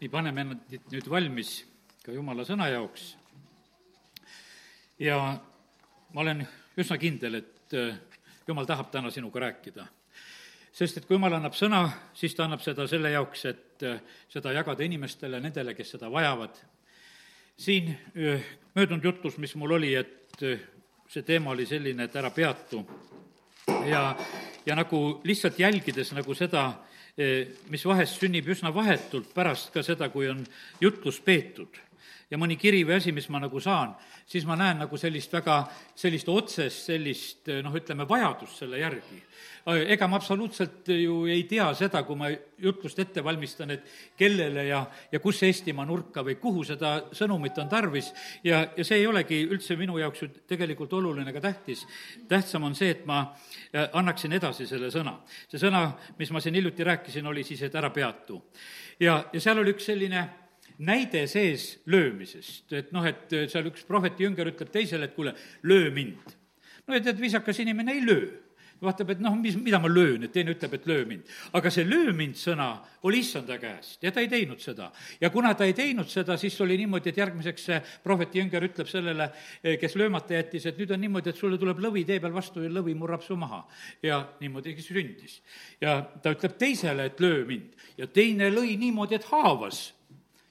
nii, paneme ennast nüüd valmis ka jumala sõna jaoks. ja ma olen üsna kindel, et äh, jumal tahab täna sinuga rääkida. sest et kui jumal annab sõna, siis ta annab seda selle jaoks, et äh, seda jagada inimestele, nendele, kes seda vajavad. siin äh, möödunud jutlus, mis mul oli, et see teema oli selline, et ära peatu ja, ja nagu lihtsalt jälgides nagu seda, mis vahest sünnib üsna vahetult pärast ka seda, kui on jutlus peetud ja mõni kiri või asi, mis ma nagu saan, siis ma näen nagu sellist väga, sellist otsest sellist noh, ütleme, vajadust selle järgi. ega ma absoluutselt ju ei tea seda, kui ma jutlust ette valmistan, et kellele ja, ja kus Eestimaa nurka või kuhu seda sõnumit on tarvis ja, ja see ei olegi üldse minu jaoks ju tegelikult oluline ega tähtis. tähtsam on see, et ma äh, annaksin edasi selle sõna. see sõna, mis ma siin hiljuti rääkisin, oli siis, et ära peatu. ja, ja seal oli üks selline näide sees löömisest, et noh, et seal üks prohveti jünger ütleb teisele, et kuule, löö mind. no ja tead, viisakas inimene ei löö vaatab, et noh, mis, mida ma löön, et teine ütleb, et löö mind. aga see löö mind sõna oli issanda käest ja ta ei teinud seda. ja kuna ta ei teinud seda, siis oli niimoodi, et järgmiseks see prohveti jünger ütleb sellele, kes löömata jättis, et nüüd on niimoodi, et sulle tuleb lõvi tee peal vastu ja lõvi murrab su maha. ja niimoodi sündis. ja ta ütleb teisele, et löö mind ja teine lõi niimoodi, et haavas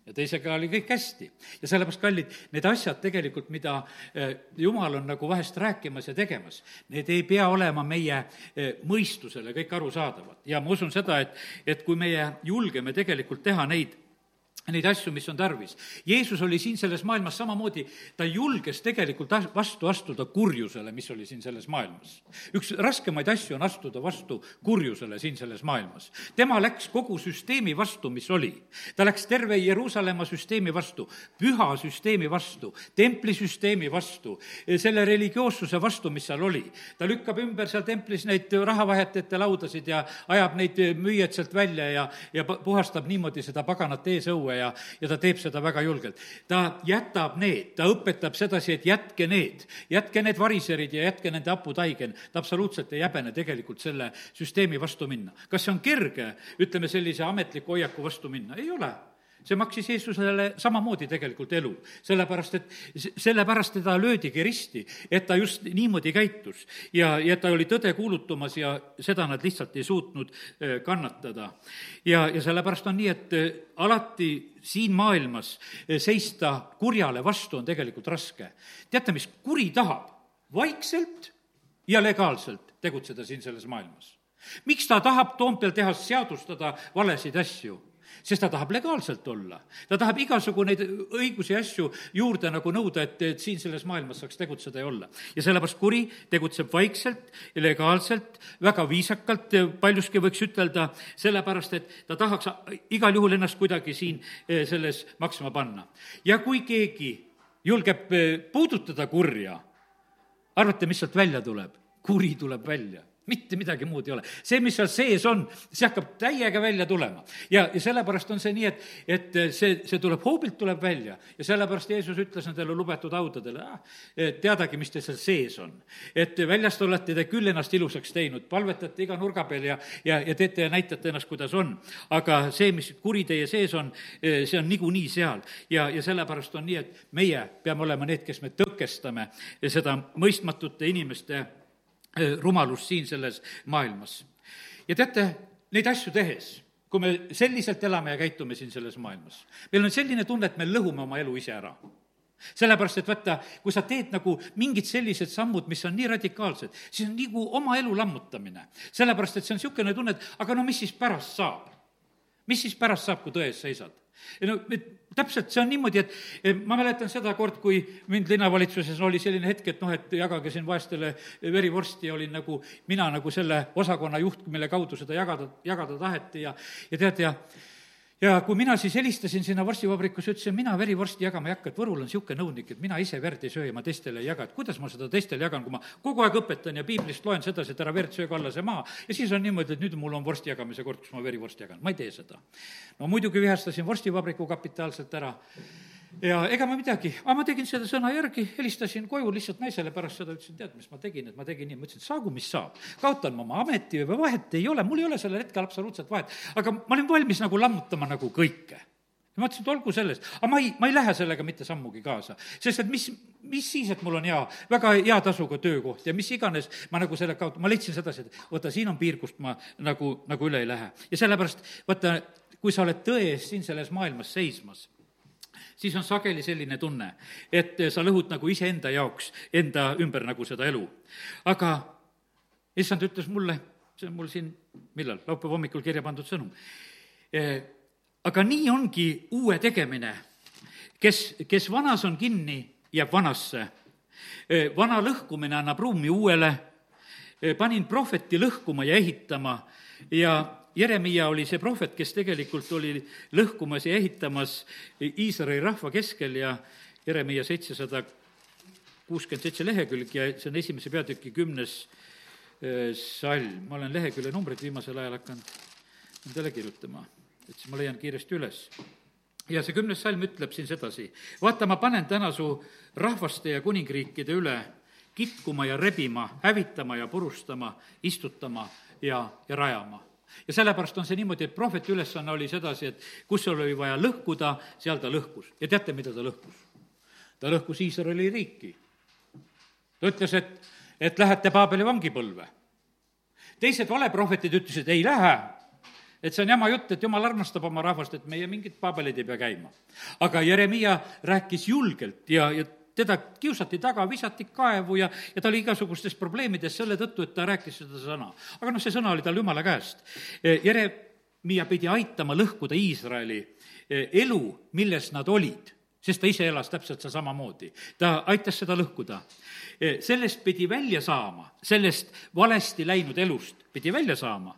ja teisega oli kõik hästi. ja sellepärast, kallid, need asjad tegelikult, mida eh, Jumal on nagu vahest rääkimas ja tegemas, need ei pea olema meie eh, mõistusele kõik arusaadavad. ja ma usun seda, et, et kui meie julgeme tegelikult teha neid neid asju, mis on tarvis. Jeesus oli siin selles maailmas samamoodi, ta julges tegelikult vastu astuda kurjusele, mis oli siin selles maailmas. üks raskemaid asju on astuda vastu kurjusele siin selles maailmas. tema läks kogu süsteemi vastu, mis oli. ta läks terve Jeruusalemma süsteemi vastu, püha süsteemi vastu, templisüsteemi vastu, selle religioossuse vastu, mis seal oli. ta lükkab ümber seal templis neid rahavahetajate laudasid ja ajab neid müüjaid sealt välja ja, ja puhastab niimoodi seda paganat eesõue ja, ja ta teeb seda väga julgelt. ta jätab need, ta õpetab sedasi, et jätke need, jätke need variserid ja jätke nende haputaigen. ta absoluutselt ei häbene tegelikult selle süsteemi vastu minna. kas see on kerge, ütleme, sellise ametliku hoiaku vastu minna? ei ole see maksis Jeesusele samamoodi tegelikult elu, sellepärast et sellepärast teda löödigi risti, et ta just niimoodi käitus ja, ja ta oli tõde kuulutamas ja seda nad lihtsalt ei suutnud eh, kannatada. ja, ja sellepärast on nii, et eh, alati siin maailmas eh, seista kurjale vastu on tegelikult raske. teate, mis kuri tahab? vaikselt ja legaalselt tegutseda siin selles maailmas. miks ta tahab Toompeal teha, seadustada valesid asju? Sest ta tahab legaalselt olla. ta tahab igasugu neid õigusi ja asju juurde nagu nõuda, et, et siin selles maailmas saaks tegutseda ja olla. ja sellepärast kuri tegutseb vaikselt legaalselt, väga viisakalt, paljuski võiks ütelda, sellepärast et ta tahaks igal juhul ennast kuidagi siin eh, selles maksma panna. ja kui keegi julgeb eh, puudutada kurja, arvate, mis sealt välja tuleb? kuri tuleb välja mitte midagi muud ei ole. see, mis seal sees on, see hakkab täiega välja tulema. ja, ja sellepärast on see nii, et, et see, see tuleb, hoobilt tuleb välja ja sellepärast Jeesus ütles nendele lubatud haudadele ah,, teadagi, mis teil seal sees on. et väljast olete te küll ennast ilusaks teinud, palvetate iga nurga peal ja, ja, ja teete ja näitate ennast, kuidas on. aga see, mis kuri teie sees on, see on niikuinii seal. ja, ja sellepärast on nii, et meie peame olema need, kes me tõkestame seda mõistmatute inimeste Äh, rumalust siin selles maailmas. ja teate, neid asju tehes, kui me selliselt elame ja käitume siin selles maailmas, meil on selline tunne, et me lõhume oma elu ise ära sellepärast, et vaata, kui sa teed nagu mingid sellised sammud, mis on nii radikaalsed, siis on nagu oma elu lammutamine. sellepärast, et see on niisugune tunne, et aga no mis siis pärast saab? Mis siis pärast saab, kui tõe ees seisad? no täpselt see on niimoodi, et ma mäletan seda kord, kui mind linnavalitsuses oli selline hetk, et noh, et jagage siin vaestele verivorsti ja olin nagu, mina nagu selle osakonna juht, mille kaudu seda jagada, jagada taheti ja, ja tead, ja ja kui mina siis helistasin sinna vorstivabrikusse, ütlesin, mina verivorsti jagama ei hakka, et Võrul on niisugune nõunik, et mina ise verd ei söö ja ma teistele ei jaga, et kuidas ma seda teistele jagan, kui ma kogu aeg õpetan ja piiblist loen sedasi, et ära verd sööge alla see maa, ja siis on niimoodi, et nüüd mul on vorsti jagamise kord, kus ma verivorsti jagan, ma ei tee seda. no muidugi vihastasin vorstivabriku kapitaalselt ära ja ega ma midagi, aga ma tegin seda sõna järgi, helistasin koju lihtsalt naisele pärast seda, ütlesin, tead, mis ma tegin, et ma tegin nii, ma ütlesin, et saagu, mis saab. kaotan ma oma ameti või vahet ei ole, mul ei ole sellel hetkel absoluutselt vahet, aga ma olin valmis nagu lammutama nagu kõike. Ma mõtlesin, et olgu sellest, aga ma ei, ma ei lähe sellega mitte sammugi kaasa. sest et mis, mis siis, et mul on hea, väga hea tasuga töökoht ja mis iganes, ma nagu selle kaotan, ma leidsin sedasi, et vaata, siin on piir, kust ma nagu, nagu üle ei lähe. ja sellepärast, vaata, kui sa oled tõe ees siin selles maailmas seismas, siis on sageli selline tunne, et sa lõhud nagu iseenda jaoks, enda ümber nagu seda elu. aga issand ütles mulle, see on mul siin, millal, laupäeva hommikul kirja pandud sõnum, aga nii ongi uue tegemine. kes, kes vanas on kinni, jääb vanasse. vana lõhkumine annab ruumi uuele. panin prohveti lõhkuma ja ehitama ja Jeremiah oli see prohvet, kes tegelikult oli lõhkumas ja ehitamas Iisraeli rahva keskel ja Jeremiah seitsesada kuuskümmend seitse lehekülg ja see on esimese peatüki kümnes salm. ma olen lehekülje numbreid viimasel ajal hakanud endale kirjutama et siis ma leian kiiresti üles. ja see kümnes salm ütleb siin sedasi, vaata, ma panen täna su rahvaste ja kuningriikide üle kitkuma ja rebima, hävitama ja purustama, istutama ja, ja rajama ja sellepärast on see niimoodi, et prohveti ülesanne oli sedasi, et kus oli vaja lõhkuda, seal ta lõhkus. ja teate, mida ta lõhkus? ta lõhkus Iisraeli riiki. ta ütles, et, et lähete Paabeli vangipõlve. teised valeprohvetid ütlesid, ei lähe, et see on jama jutt, et jumal armastab oma rahvast, et meie mingid paabelid ei pea käima. aga Jeremiah rääkis julgelt ja, ja teda kiusati taga, visati kaevu ja, ja ta oli igasugustes probleemides selle tõttu, et ta rääkis seda sõna. aga noh, see sõna oli tal jumala käest. Jeremiah pidi aitama lõhkuda Iisraeli eh, elu, milles nad olid sest ta ise elas täpselt samamoodi. ta aitas seda lõhkuda. Eh, sellest pidi välja saama, sellest valesti läinud elust pidi välja saama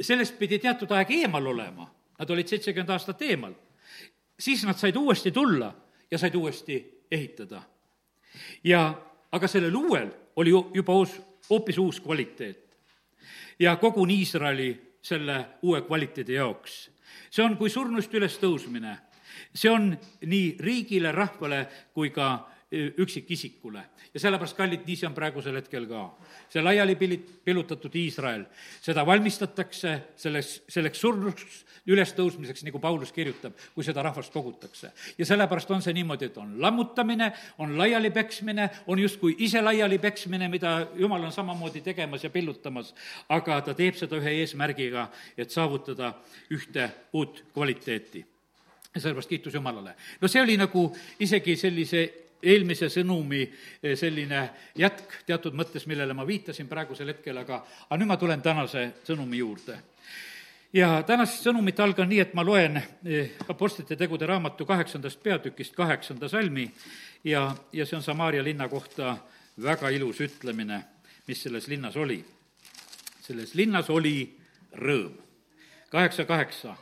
sellest pidi teatud aeg eemal olema, nad olid seitsekümmend aastat eemal. siis nad said uuesti tulla ja said uuesti ehitada. ja aga sellel uuel oli ju juba uus, hoopis uus kvaliteet. ja koguni Iisraeli selle uue kvaliteedi jaoks. see on kui surnust ülestõusmine, see on nii riigile, rahvale kui ka üksikisikule. ja sellepärast, kallid, nii see on praegusel hetkel ka. see laiali pili-, pillutatud Iisrael, seda valmistatakse selleks, selleks surnuks ülestõusmiseks, nagu Paulus kirjutab, kui seda rahvast kogutakse. ja sellepärast on see niimoodi, et on lammutamine, on laialipeksmine, on justkui ise laialipeksmine, mida jumal on samamoodi tegemas ja pillutamas, aga ta teeb seda ühe eesmärgiga, et saavutada ühte uut kvaliteeti ja sellepärast kiitus Jumalale. no see oli nagu isegi sellise eelmise sõnumi eh, selline jätk teatud mõttes, millele ma viitasin praegusel hetkel, aga, aga nüüd ma tulen tänase sõnumi juurde. ja tänast sõnumit algan nii, et ma loen eh, Apostlite tegude raamatu kaheksandast peatükist kaheksanda salmi ja, ja see on Samaaria linna kohta väga ilus ütlemine, mis selles linnas oli. selles linnas oli rõõm. kaheksa, kaheksa.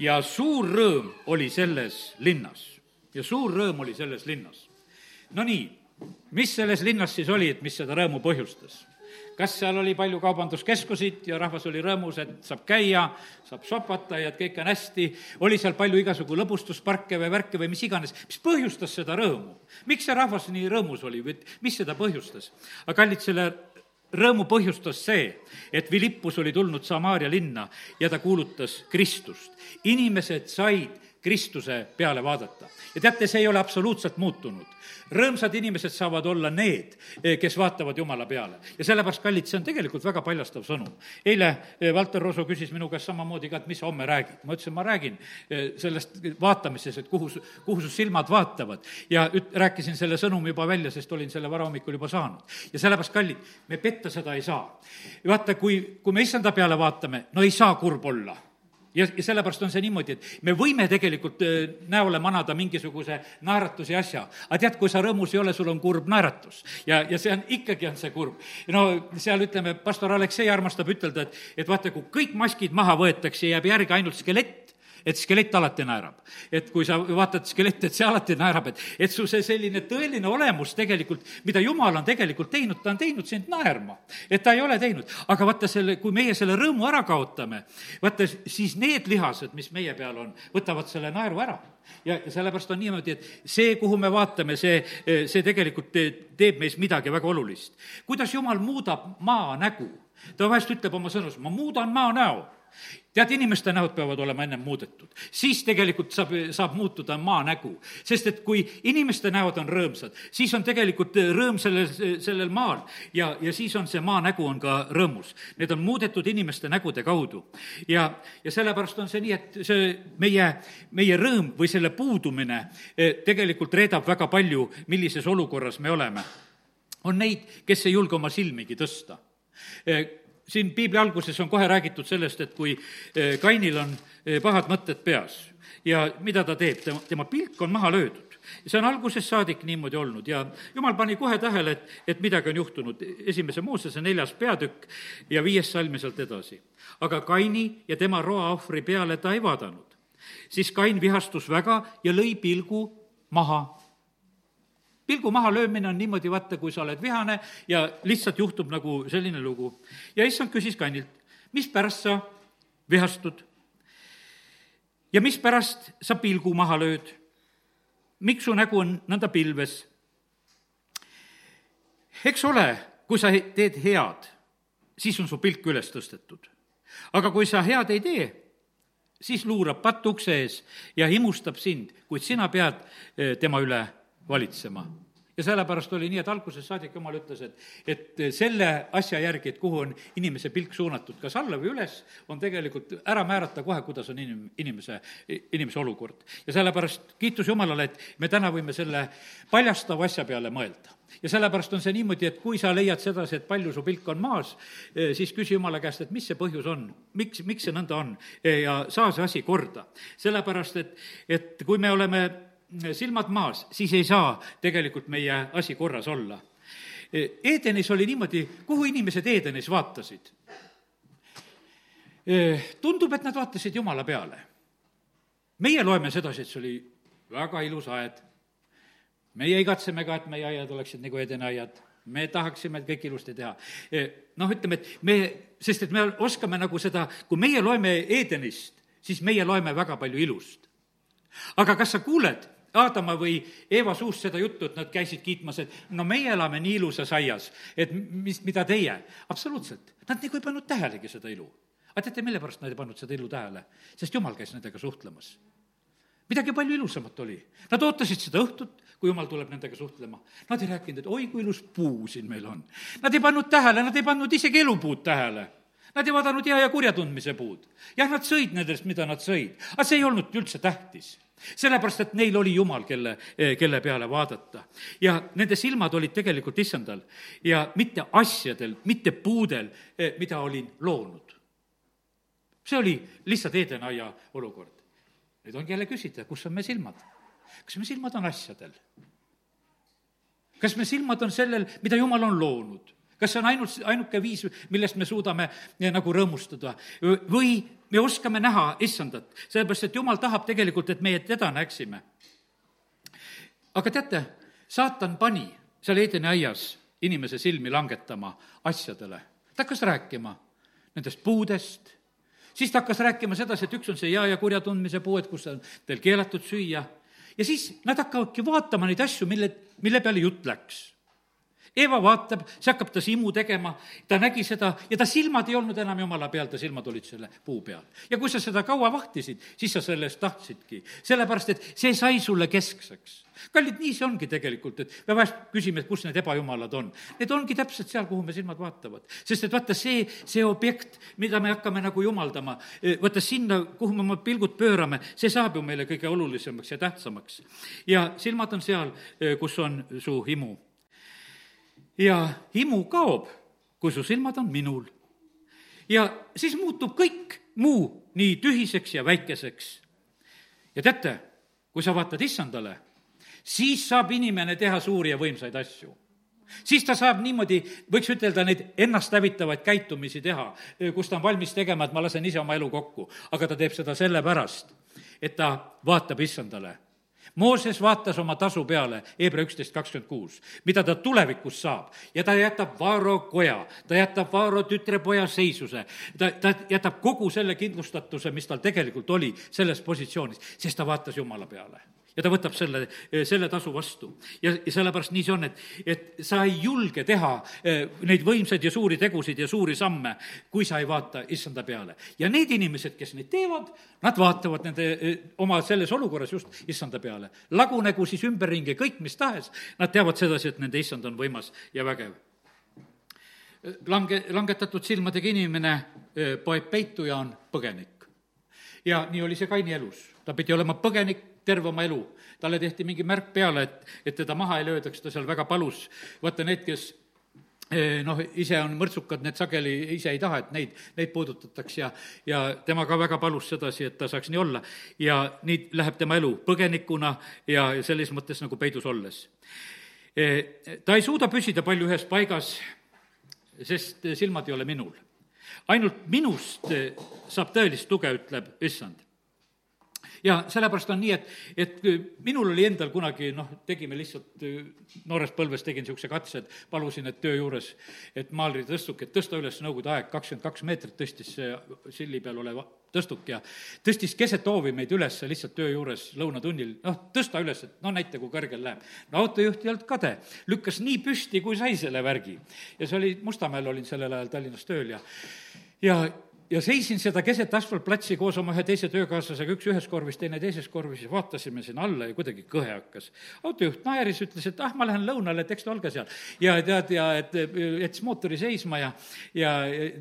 ja suur rõõm oli selles linnas ja suur rõõm oli selles linnas Nonii, mis selles linnas siis oli, et mis seda rõõmu põhjustas? kas seal oli palju kaubanduskeskusid ja rahvas oli rõõmus, et saab käia, saab sopata ja et kõik on hästi, oli seal palju igasugu lõbustusparke või värke või mis iganes, mis põhjustas seda rõõmu? miks see rahvas nii rõõmus oli või mis seda põhjustas? aga kallid, selle rõõmu põhjustas see, et Philippus oli tulnud Samaaria linna ja ta kuulutas Kristust. inimesed said Kristuse peale vaadata. ja teate, see ei ole absoluutselt muutunud. rõõmsad inimesed saavad olla need, eh, kes vaatavad Jumala peale. ja sellepärast, kallid, see on tegelikult väga paljastav sõnum. eile eh, Valter Rosu küsis minu käest samamoodi ka, et mis sa homme räägid. ma ütlesin, ma räägin eh, sellest vaatamises, et kuhu, kuhu su silmad vaatavad. ja üt-, rääkisin selle sõnumi juba välja, sest olin selle varahommikul juba saanud. ja sellepärast, kallid, me petta seda ei saa. vaata, kui, kui me issanda peale vaatame, no ei saa kurb olla ja, ja sellepärast on see niimoodi, et me võime tegelikult äh, näole manada mingisuguse naeratuse asja, aga tead, kui sa rõõmus ei ole, sul on kurb naeratus. ja, ja see on, ikkagi on see kurb. no seal ütleme, pastor Aleksei armastab ütelda, et, et vaata, kui kõik maskid maha võetakse, jääb järgi ainult skelett, et skelett alati naerab. et kui sa vaatad skeletti, et see alati naerab, et, et su see selline tõeline olemus tegelikult, mida Jumal on tegelikult teinud, ta on teinud sind naerma. et ta ei ole teinud, aga vaata selle, kui meie selle rõõmu ära kaotame, vaata siis need lihased, mis meie peal on, võtavad selle naeru ära ja sellepärast on niimoodi, et see, kuhu me vaatame, see, see tegelikult teeb meis midagi väga olulist. kuidas Jumal muudab maa nägu? ta vahest ütleb oma sõnus, ma muudan maa näo tead, inimeste näod peavad olema ennem muudetud, siis tegelikult saab, saab muutuda maa nägu. sest et kui inimeste näod on rõõmsad, siis on tegelikult rõõm sellel, sellel maal ja, ja siis on see maa nägu on ka rõõmus. Need on muudetud inimeste nägude kaudu. ja, ja sellepärast on see nii, et see meie, meie rõõm või selle puudumine eh, tegelikult reedab väga palju, millises olukorras me oleme. on neid, kes ei julge oma silmigi tõsta eh, siin piibli alguses on kohe räägitud sellest, et kui eh, Kainil on eh, pahad mõtted peas ja mida ta teeb, tema, tema pilk on maha löödud. see on algusest saadik niimoodi olnud ja jumal pani kohe tähele, et, et midagi on juhtunud. esimese Moosese neljas peatükk ja viies salm ja sealt edasi. aga Kaini ja tema roaohvri peale ta ei vaadanud. siis Kain vihastus väga ja lõi pilgu maha pilgu mahalöömine on niimoodi, vaata, kui sa oled vihane ja lihtsalt juhtub nagu selline lugu. ja issand küsis Kainilt, mispärast sa vihastud? ja mispärast sa pilgu maha lööd? miks su nägu on nõnda pilves? eks ole, kui sa teed head, siis on su pilk üles tõstetud. aga kui sa head ei tee, siis luurab patt ukse ees ja himustab sind, kuid sina pead eh, tema üle valitsema. ja sellepärast oli nii, et algusest saadik Jumal ütles, et, et selle asja järgi, et kuhu on inimese pilk suunatud, kas alla või üles, on tegelikult ära määrata kohe, kuidas on inim-, inimese, inimese olukord. ja sellepärast kiitus Jumalale, et me täna võime selle paljastava asja peale mõelda ja sellepärast on see niimoodi, et kui sa leiad sedasi, et palju su pilk on maas, eh, siis küsi Jumala käest, et mis see põhjus on, miks, miks see nõnda on eh, ja saa see asi korda. sellepärast, et, et kui me oleme silmad maas, siis ei saa tegelikult meie asi korras olla. Edenis oli niimoodi, kuhu inimesed Edenis vaatasid? tundub, et nad vaatasid Jumala peale. meie loeme sedasi, et see oli väga ilus aed. meie igatseme ka, et meie aiad oleksid nagu Edeni aiad. me tahaksime kõik ilusti teha. noh, ütleme, et me, sest et me oskame nagu seda, kui meie loeme Edenist, siis meie loeme väga palju ilust. aga kas sa kuuled, Aadama või Eeva suust seda juttu, et nad käisid kiitmas, et no meie elame nii ilusas aias, et mis, mida teie? absoluutselt, nad nagu ei pannud tähelegi seda ilu. aga teate, mille pärast nad ei pannud seda ilu tähele? sest jumal käis nendega suhtlemas. midagi palju ilusamat oli. Nad ootasid seda õhtut, kui jumal tuleb nendega suhtlema. Nad ei rääkinud, et oi, kui ilus puu siin meil on. Nad ei pannud tähele, nad ei pannud isegi elupuud tähele Nad ei vaadanud hea ja kurja tundmise puud. jah, nad sõid nendest, mida nad sõid, aga see ei olnud üldse tähtis sellepärast, et neil oli Jumal, kelle, kelle peale vaadata. ja nende silmad olid tegelikult issandal ja mitte asjadel, mitte puudel, mida olin loonud. see oli lihtsalt Edenaia olukord. nüüd ongi jälle küsida, kus on meie silmad? kas meie silmad on asjadel? kas meie silmad on sellel, mida Jumal on loonud? Kas see on ainult, ainuke viis, millest me suudame eh, nagu rõõmustada või me oskame näha issandat, sellepärast et jumal tahab tegelikult, et meie teda näeksime. aga teate, saatan pani seal Eedeni aias inimese silmi langetama asjadele. ta hakkas rääkima nendest puudest, siis ta hakkas rääkima sedasi, et üks on see hea ja kurja tundmise puu, et kus on teil keelatud süüa, ja siis nad hakkavadki vaatama neid asju, mille, mille peale jutt läks Eeva vaatab, siis hakkab ta simu tegema, ta nägi seda ja ta silmad ei olnud enam jumala peal, ta silmad olid selle puu peal. ja kui sa seda kaua vahtisid, siis sa selle eest tahtsidki, sellepärast et see sai sulle keskseks. kallid, nii see ongi tegelikult, et me vahest küsime, et kus need ebajumalad on. Need ongi täpselt seal, kuhu me silmad vaatavad. sest et vaata, see, see objekt, mida me hakkame nagu jumaldama, eh, vaata sinna, kuhu me oma pilgud pöörame, see saab ju meile kõige olulisemaks ja tähtsamaks. ja silmad on seal, eh, kus on su himu ja himu kaob, kui su silmad on minul. ja siis muutub kõik muu nii tühiseks ja väikeseks. ja teate, kui sa vaatad issandale, siis saab inimene teha suuri ja võimsaid asju siis ta saab niimoodi, võiks ütelda, neid ennasthävitavaid käitumisi teha, kus ta on valmis tegema, et ma lasen ise oma elu kokku. aga ta teeb seda sellepärast, et ta vaatab issandale Mooses vaatas oma tasu peale, Hebra üksteist kakskümmend kuus, mida ta tulevikus saab? Ja ta jätab Vaaro koja, ta jätab Vaaro tütrepoja seisuse, ta, ta jätab kogu selle kindlustatuse, mis tal tegelikult oli selles positsioonis, sest ta vaatas Jumala peale ja ta võtab selle, selle tasu vastu. ja, ja sellepärast nii see on, et, et sa ei julge teha eh, neid võimsaid ja suuri tegusid ja suuri samme, kui sa ei vaata issanda peale. ja need inimesed, kes neid teevad, nad vaatavad nende eh, oma selles olukorras just issanda peale. lagunegu siis ümberringi kõik mis tahes, nad teavad sedasi, et nende issand on võimas ja vägev lange, langetatud silmadega inimene eh, poeb peitu ja on põgenik. ja nii oli see Kaini elus, ta pidi olema põgenik terve oma elu. talle tehti mingi märk peale, et, et teda maha ei löödaks, ta seal väga palus. vaata, need, kes eh, noh, ise on mõrtsukad, need sageli ise ei taha, et neid, neid puudutataks ja, ja tema ka väga palus sedasi, et ta saaks nii olla. ja nii läheb tema elu põgenikuna ja selles mõttes nagu peidus olles. Eh, ta ei suuda püsida palju ühes paigas, sest silmad ei ole minul. ainult minust saab tõelist tuge, ütleb issand ja sellepärast on nii, et, et minul oli endal kunagi noh, tegime lihtsalt noores põlves tegin niisuguse katse, et palusin, et töö juures, et maalri tõstuk, et tõsta üles Nõukogude aeg, kakskümmend kaks meetrit tõstis see silli peal olev tõstuk ja tõstis keset hoovi meid üles lihtsalt töö juures lõunatunnil, noh, tõsta üles, et no näita, kui kõrgel läheb. no autojuht ei olnud kade, lükkas nii püsti, kui sai selle värgi. ja see oli, Mustamäel olin sellel ajal Tallinnas tööl ja ja ja seisin seda keset asfaltplatsi koos oma ühe teise töökaaslasega, üks ühes korvis, teine teises korvis vaatasime sinna alla ja kuidagi kõhe hakkas. autojuht naeris, ütles, et ah, ma lähen lõunale, et eks ta olge seal. ja tead, ja et jättis mootori seisma ja, ja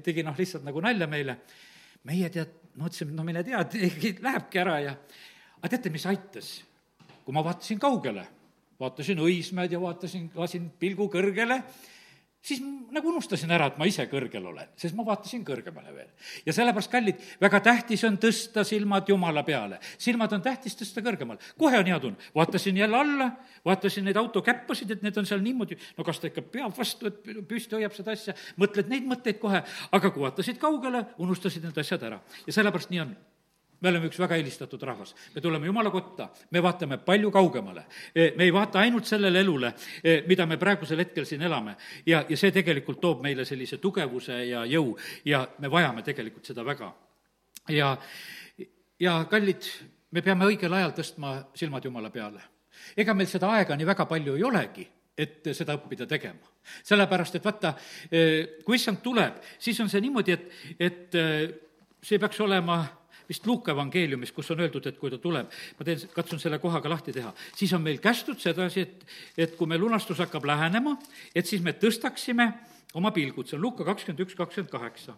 tegi noh, lihtsalt nagu nalja meile. meie tead, mõtlesime, no mine tea, lähebki ära ja aga teate, mis aitas? kui ma vaatasin kaugele, vaatasin Õismäed ja vaatasin, lasin pilgu kõrgele siis nagu unustasin ära, et ma ise kõrgel olen, sest ma vaatasin kõrgemale veel. ja sellepärast, kallid, väga tähtis on tõsta silmad Jumala peale. silmad on tähtis tõsta kõrgemale. kohe on hea tunne. vaatasin jälle alla, vaatasin neid autokäppasid, et need on seal niimoodi, no kas ta ikka peab vastu, et püsti hoiab seda asja, mõtled neid mõtteid kohe, aga kui vaatasid kaugele, unustasid need asjad ära. ja sellepärast nii on me oleme üks väga eelistatud rahvas. me tuleme Jumala kotta, me vaatame palju kaugemale. E, me ei vaata ainult sellele elule, e, mida me praegusel hetkel siin elame. ja, ja see tegelikult toob meile sellise tugevuse ja jõu ja me vajame tegelikult seda väga. ja, ja kallid, me peame õigel ajal tõstma silmad Jumala peale. ega meil seda aega nii väga palju ei olegi et seda õppida tegema. sellepärast, et vaata, e, kui issand tuleb, siis on see niimoodi, et, et see peaks olema vist Luuka evangeeliumis, kus on öeldud, et kui ta tuleb, ma teen, katsun selle koha ka lahti teha, siis on meil kästud sedasi, et, et kui meil lunastus hakkab lähenema, et siis me tõstaksime oma pilgud, see on Luuka kakskümmend üks, kakskümmend kaheksa.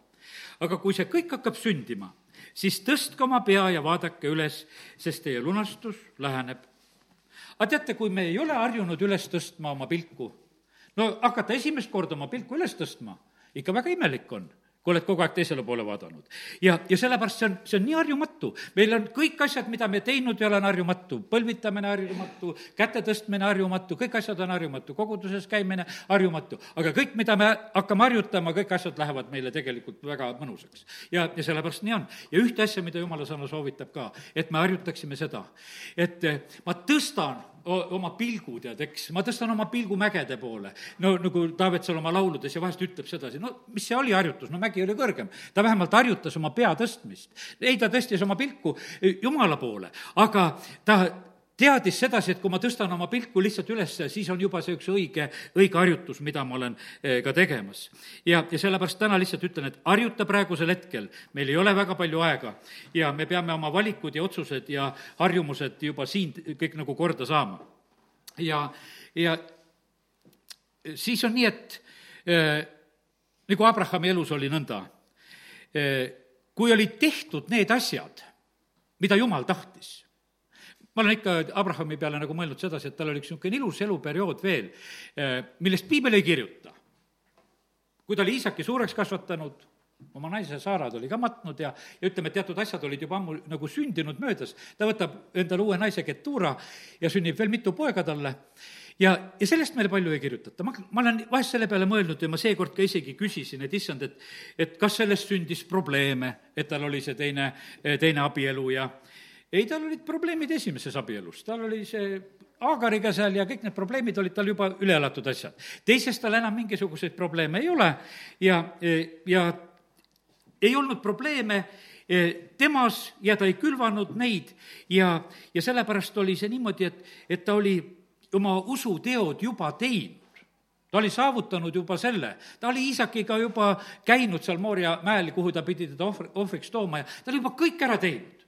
aga kui see kõik hakkab sündima, siis tõstke oma pea ja vaadake üles, sest teie lunastus läheneb. aga teate, kui me ei ole harjunud üles tõstma oma pilku, no hakata esimest korda oma pilku üles tõstma, ikka väga imelik on kui oled kogu aeg teisele poole vaadanud. ja, ja sellepärast see on, see on nii harjumatu. meil on kõik asjad, mida me teinud ei ole, on harjumatu. põlvitamine harjumatu, käte tõstmine harjumatu, kõik asjad on harjumatu, koguduses käimine harjumatu. aga kõik, mida me hakkame harjutama, kõik asjad lähevad meile tegelikult väga mõnusaks. ja, ja sellepärast nii on. ja ühte asja, mida jumala sõna soovitab ka, et me harjutaksime seda, et ma tõstan oma pilgu, tead, eks, ma tõstan oma pilgu mägede poole. no nagu Taavet seal oma lauludes ja vahest ütleb sedasi, no mis see oli harjutus, no mägi oli kõrgem. ta vähemalt harjutas oma pea tõstmist. ei, ta tõstis oma pilku Jumala poole, aga ta teadis sedasi, et kui ma tõstan oma pilku lihtsalt üles, siis on juba see üks õige, õige harjutus, mida ma olen eh, ka tegemas. ja, ja sellepärast täna lihtsalt ütlen, et harjuta praegusel hetkel, meil ei ole väga palju aega ja me peame oma valikud ja otsused ja harjumused juba siin kõik nagu korda saama. ja, ja siis on nii, et äh, nagu Abrahami elus oli nõnda äh,, kui olid tehtud need asjad, mida Jumal tahtis ma olen ikka Abrahami peale nagu mõelnud sedasi, et tal oli üks niisugune ilus eluperiood veel, eh, millest piibel ei kirjuta. kui ta oli Iisaki suureks kasvatanud, oma naise Saara ta oli ka matnud ja, ja ütleme, et teatud asjad olid juba ammu nagu sündinud möödas, ta võtab endale uue naise Ketura ja sünnib veel mitu poega talle ja, ja sellest meile palju ei kirjutata. ma, ma olen vahest selle peale mõelnud ja ma seekord ka isegi küsisin, et issand, et et kas sellest sündis probleeme, et tal oli see teine, teine abielu ja ei, tal olid probleemid esimeses abielus, tal oli see Aagariga seal ja kõik need probleemid olid tal juba üle elatud asjad. teises tal enam mingisuguseid probleeme ei ole ja, ja ei olnud probleeme temas ja ta ei külvanud neid. Ja, ja sellepärast oli see niimoodi, et, et ta oli oma usuteod juba teinud. Ta oli saavutanud juba selle, ta oli Iisakiga juba käinud seal Mooria mäel, kuhu ta pidi teda ohvri, ohvriks tooma ja ta oli juba kõik ära teinud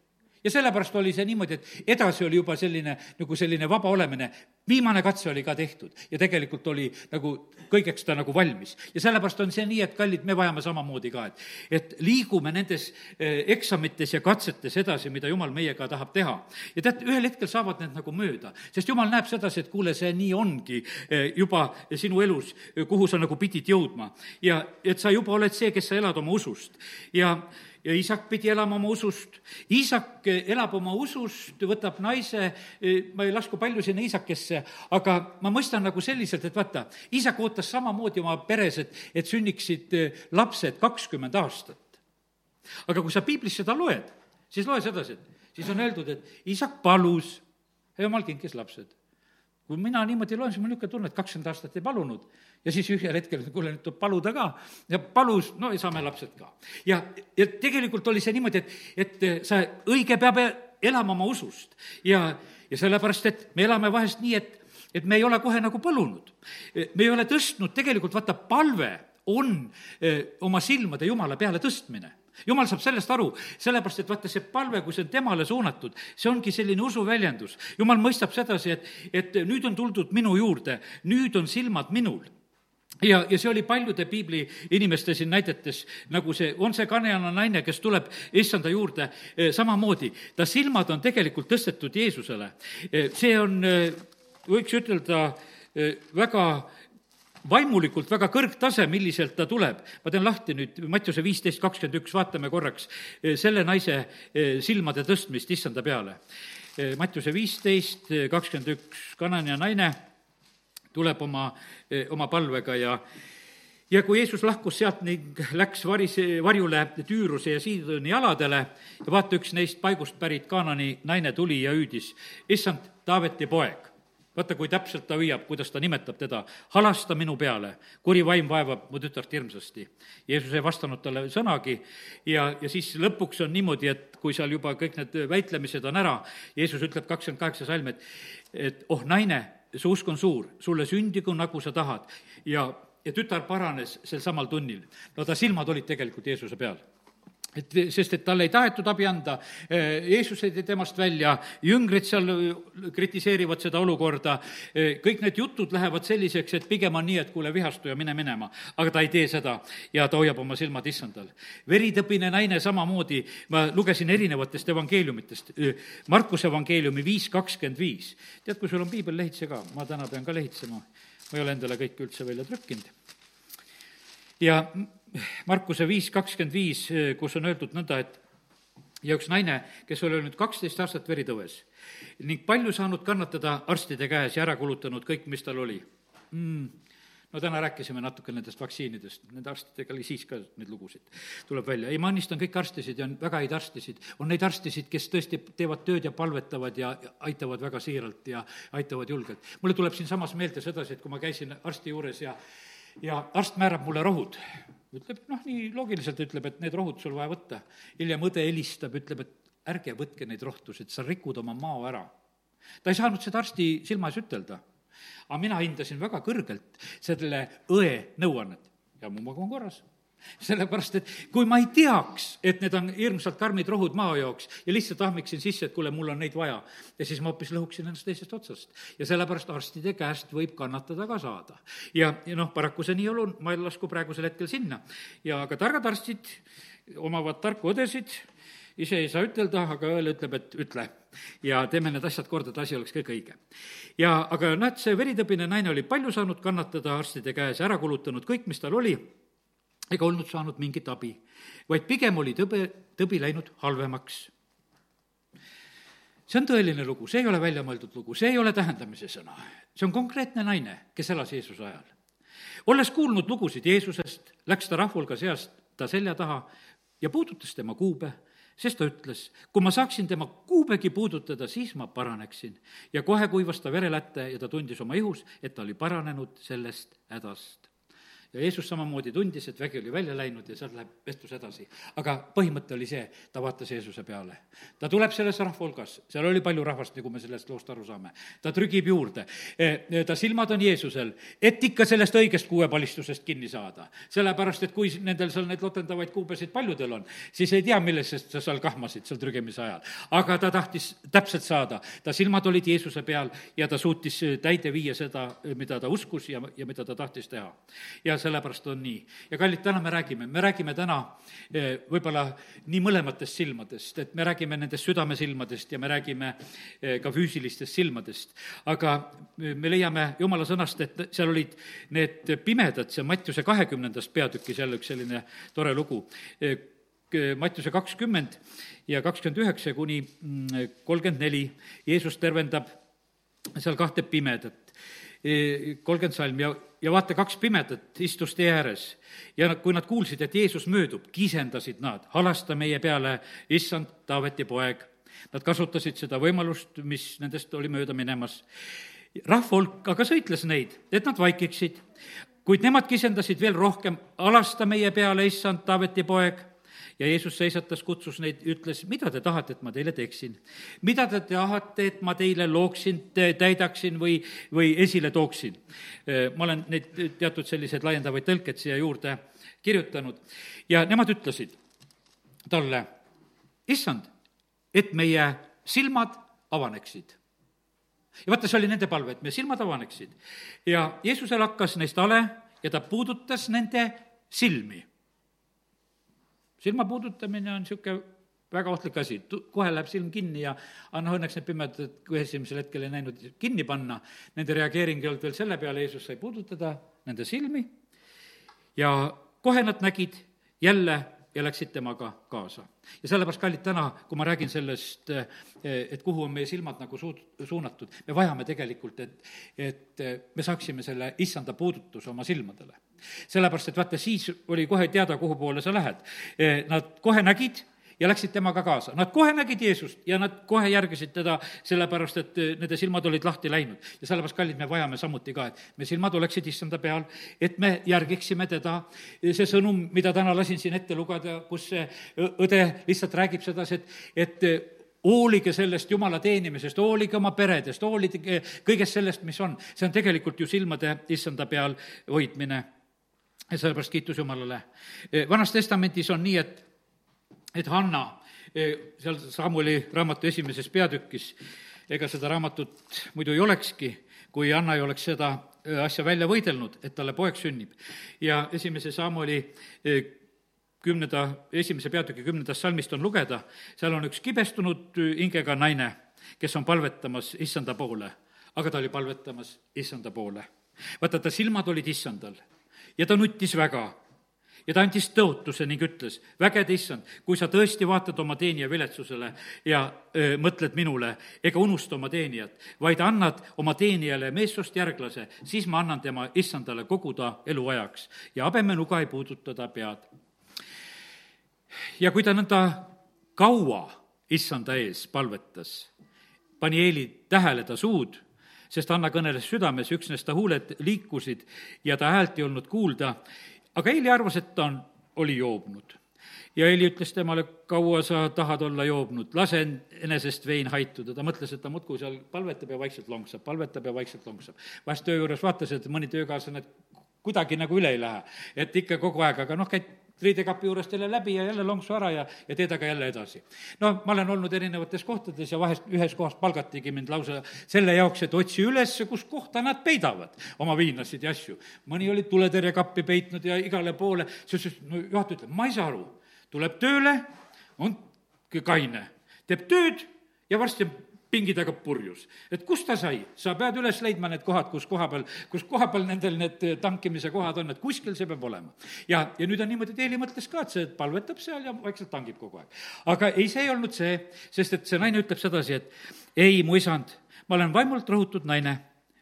ja sellepärast oli see niimoodi, et edasi oli juba selline, nagu selline vaba olemine. viimane katse oli ka tehtud ja tegelikult oli nagu kõigeks ta nagu valmis. ja sellepärast on see nii, et kallid, me vajame samamoodi ka, et, et liigume nendes eh, eksamites ja katsetes edasi, mida jumal meiega tahab teha. ja tead, ühel hetkel saavad need nagu mööda, sest jumal näeb sedasi, et kuule, see nii ongi eh, juba sinu elus, kuhu sa nagu pidid jõudma. ja et sa juba oled see, kes sa elad oma usust ja ja isak pidi elama oma usust. isak elab oma usust, võtab naise, ma ei lasku palju sinna isakesse, aga ma mõistan nagu selliselt, et vaata, isak ootas samamoodi oma peres, et, et sünniksid lapsed kakskümmend aastat. aga kui sa piiblis seda loed, siis loe sedasi, et siis on öeldud, et isak palus jumal kinkis lapsed kui mina niimoodi loen, siis mul niisugune tunne, et kakskümmend aastat ei palunud ja siis ühel hetkel, kuule, nüüd tuleb paluda ka ja palus, no ja saame lapsed ka. ja, ja tegelikult oli see niimoodi, et, et sa, õige peab elama oma usust ja, ja sellepärast, et me elame vahest nii, et, et me ei ole kohe nagu palunud. me ei ole tõstnud, tegelikult vaata, palve on öö, eh, oma silmade Jumala peale tõstmine jumal saab sellest aru, sellepärast et vaata, see palve, kui see on temale suunatud, see ongi selline usuväljendus. jumal mõistab sedasi, et, et nüüd on tuldud minu juurde, nüüd on silmad minul ja, ja see oli paljude piibli inimeste siin näidetes, nagu see, on see kaneana naine, kes tuleb issanda juurde eh, samamoodi, ta silmad on tegelikult tõstetud Jeesusele. Eh, see on, eh, võiks ütelda, väga vaimulikult väga kõrgtase, milliselt ta tuleb. ma teen lahti nüüd Mattiuse viisteist kakskümmend üks, vaatame korraks selle naise silmade tõstmist issanda peale. Mattiuse viisteist kakskümmend üks, kanane naine tuleb oma, oma palvega ja ja kui Jeesus lahkus sealt ning läks varis, varjule Tüüruse ja Siidoni aladele ja vaata, üks neist paigust pärit Kaanani naine tuli ja hüüdis, issand, Taaveti poeg vaata, kui täpselt ta hüüab, kuidas ta nimetab teda, halasta minu peale, kuri vaim vaevab mu tütart hirmsasti. Jeesus ei vastanud talle sõnagi ja, ja siis lõpuks on niimoodi, et kui seal juba kõik need väitlemised on ära, Jeesus ütleb kakskümmend kaheksa salm, et, et oh naine, su usk on suur, sulle sündigu, nagu sa tahad. ja, ja tütar paranes sel samal tunnil. no ta silmad olid tegelikult Jeesuse peal et sest, et talle ei tahetud abi anda, Jeesus tõi temast välja, jüngrid seal kritiseerivad seda olukorda, kõik need jutud lähevad selliseks, et pigem on nii, et kuule, vihastu ja mine minema. aga ta ei tee seda ja ta hoiab oma silmad issandal. veritõbine naine samamoodi, ma lugesin erinevatest evangeeliumitest, Markuse evangeeliumi viis kakskümmend viis. tead, kui sul on piibel, lehitse ka, ma täna pean ka lehitsema, ma ei ole endale kõike üldse välja trükkinud. ja Markuse viis kakskümmend viis, kus on öeldud nõnda, et ja üks naine, kes oli olnud kaksteist aastat veritõves ning palju saanud kannatada arstide käes ja ära kulutanud kõik, mis tal oli. Mm. No täna rääkisime natuke nendest vaktsiinidest, nende arstidega oli siis ka neid lugusid, tuleb välja. ei, ma annistan kõiki arstisid ja on väga häid arstisid, on neid arstisid, kes tõesti teevad tööd ja palvetavad ja aitavad väga siiralt ja aitavad julgelt. mulle tuleb siinsamas meelde sedasi, et kui ma käisin arsti juures ja ja arst määrab mulle rohud. ütleb, noh, nii loogiliselt ütleb, et need rohud sul vaja võtta. hiljem õde helistab, ütleb, et ärge võtke neid rohtusid, sa rikud oma mao ära. ta ei saanud seda arsti silma ees ütelda. aga mina hindasin väga kõrgelt selle õe nõuannet ja mu magu on korras sellepärast, et kui ma ei teaks, et need on hirmsalt karmid rohud mao jaoks ja lihtsalt ahmiksin sisse, et kuule, mul on neid vaja, ja siis ma hoopis lõhuksin ennast teisest otsast. ja sellepärast arstide käest võib kannatada ka saada. ja, ja noh, paraku see nii on, ma ei lasku praegusel hetkel sinna. ja aga targad arstid omavad tarku õdesid, ise ei saa ütelda, aga õel ütleb, et ütle. ja teeme need asjad korda, et asi oleks kõik õige. ja aga näed, see veritõbine naine oli palju saanud kannatada arstide käes, ära kulutanud kõik, mis tal oli ega olnud saanud mingit abi, vaid pigem oli tõbe, tõbi läinud halvemaks. see on tõeline lugu, see ei ole väljamõeldud lugu, see ei ole tähendamise sõna. see on konkreetne naine, kes elas Jeesuse ajal. olles kuulnud lugusid Jeesusest, läks ta rahvulga seast ta selja taha ja puudutas tema kuube, sest ta ütles, kui ma saaksin tema kuubegi puudutada, siis ma paraneksin. ja kohe kuivas ta verelätte ja ta tundis oma ihus, et ta oli paranenud sellest hädast ja Jeesus samamoodi tundis, et vägi oli välja läinud ja sealt läheb vestlus edasi. aga põhimõte oli see, ta vaatas Jeesuse peale. ta tuleb selles rahva hulgas, seal oli palju rahvast, nagu me sellest loost aru saame. ta trügib juurde, e, ta silmad on Jeesusel, et ikka sellest õigest kuuepalistusest kinni saada. sellepärast, et kui nendel seal neid lotendavaid kuubesid paljudel on, siis ei tea, millest sa seal kahmasid seal trügimise ajal. aga ta tahtis täpselt saada, ta silmad olid Jeesuse peal ja ta suutis täide viia seda, mida ta uskus ja, ja mida ta tahtis teha. ja sellepärast on nii. ja kallid, täna me räägime, me räägime täna eh, võib-olla nii mõlematest silmadest, et me räägime nendest südamesilmadest ja me räägime eh, ka füüsilistest silmadest. aga eh, me leiame jumala sõnast, et seal olid need pimedad, see Mattiuse kahekümnendast peatükis jälle üks selline tore lugu. Mattiuse kakskümmend ja kakskümmend üheksa kuni mm, kolmkümmend neli, Jeesus tervendab seal kahte pimedat kolmkümmend salm ja, ja vaata, kaks pimedat istus tee ääres ja kui nad kuulsid, et Jeesus möödub, kisendasid nad, halasta meie peale, issand, Taaveti poeg. Nad kasutasid seda võimalust, mis nendest oli mööda minemas. rahva hulk aga sõitles neid, et nad vaikiksid, kuid nemad kisendasid veel rohkem, halasta meie peale, issand, Taaveti poeg ja Jeesus seisatas, kutsus neid, ütles, mida te tahate, et ma teile teeksin? mida te tahate, et ma teile looksin, täidaksin või, või esile tooksin? ma olen neid teatud selliseid laiendavaid tõlkeid siia juurde kirjutanud ja nemad ütlesid talle, issand, et meie silmad avaneksid ja vaata, see oli nende palve, et meie silmad avaneksid. ja Jeesusel hakkas neist hale ja ta puudutas nende silmi silma puudutamine on niisugune väga ohtlik asi, kohe läheb silm kinni ja aga noh, õnneks need pimedad, kui esimesel hetkel ei näinud kinni panna, nende reageering ei olnud veel selle peale, Jeesus sai puudutada nende silmi ja kohe nad nägid jälle ja läksid temaga kaasa. ja sellepärast, kallid, täna, kui ma räägin sellest, et kuhu on meie silmad nagu suud-, suunatud, me vajame tegelikult, et, et me saaksime selle issanda puudutuse oma silmadele sellepärast, et vaata, siis oli kohe teada, kuhu poole sa lähed. E, nad kohe nägid ja läksid temaga kaasa. Nad kohe nägid Jeesust ja nad kohe järgisid teda, sellepärast et e, nende silmad olid lahti läinud. ja sellepärast, kallid, me vajame samuti ka, et me silmad oleksid issanda peal, et me järgiksime teda. see sõnum, mida täna lasin siin ette lugeda, kus see õde lihtsalt räägib sedasi, et, et hoolige sellest Jumala teenimisest, hoolige oma peredest, hoolige kõigest sellest, mis on. see on tegelikult ju silmade issanda peal hoidmine sellepärast kiitus Jumalale. E, Vanas Testamendis on nii, et, et Hanna e, seal Samuli raamatu esimeses peatükis, ega seda raamatut muidu ei olekski, kui Anna ei oleks seda e, asja välja võidelnud, et talle poeg sünnib. ja esimese Samuli kümnenda, esimese peatüki kümnendast salmist on lugeda, seal on üks kibestunud hingega naine, kes on palvetamas issanda poole, aga ta oli palvetamas issanda poole. vaata, ta silmad olid issandal ja ta nuttis väga ja ta andis tõotuse ning ütles, vägede issand, kui sa tõesti vaatad oma teenija viletsusele ja öö, mõtled minule ega unusta oma teenijat, vaid annad oma teenijale meessoost järglase, siis ma annan tema issandale kogu ta eluajaks ja habemenuga ei puuduta ta pead. ja kui ta nõnda kaua issanda ees palvetas, pani Eeli tähele ta suud sest Anna kõneles südames, üksnes ta huuled liikusid ja ta häält ei olnud kuulda. aga Eili arvas, et ta on, oli joobnud. ja Eili ütles temale, kaua sa tahad olla joobnud, lase enesest vein haituda. ta mõtles, et ta muudkui seal palvetab ja vaikselt lonksab, palvetab ja vaikselt lonksab. vahest töö juures vaatas, et mõni töökaaslane kuidagi nagu üle ei lähe, et ikka kogu aeg, aga noh, käid riidekapi juurest jälle läbi ja jälle lonksu ära ja, ja teed aga jälle edasi. no ma olen olnud erinevates kohtades ja vahest ühes kohas palgatigi mind lausa selle jaoks, et otsi üles, kus kohta nad peidavad oma viinasid ja asju. mõni oli tuletõrjekappi peitnud ja igale poole, siis ütles, no juhataja ütleb, ma ei saa aru, tuleb tööle, on kaine, teeb tööd ja varsti on pingi taga purjus. et kust ta sai? sa pead üles leidma need kohad, kus koha peal, kus koha peal nendel need tankimise kohad on, et kuskil see peab olema. ja, ja nüüd on niimoodi, et Eeli mõtles ka, et see palvetab seal ja vaikselt tangib kogu aeg. aga ei, see ei olnud see, sest et see naine ütleb sedasi, et ei, mu isand, ma olen vaimult rõhutud naine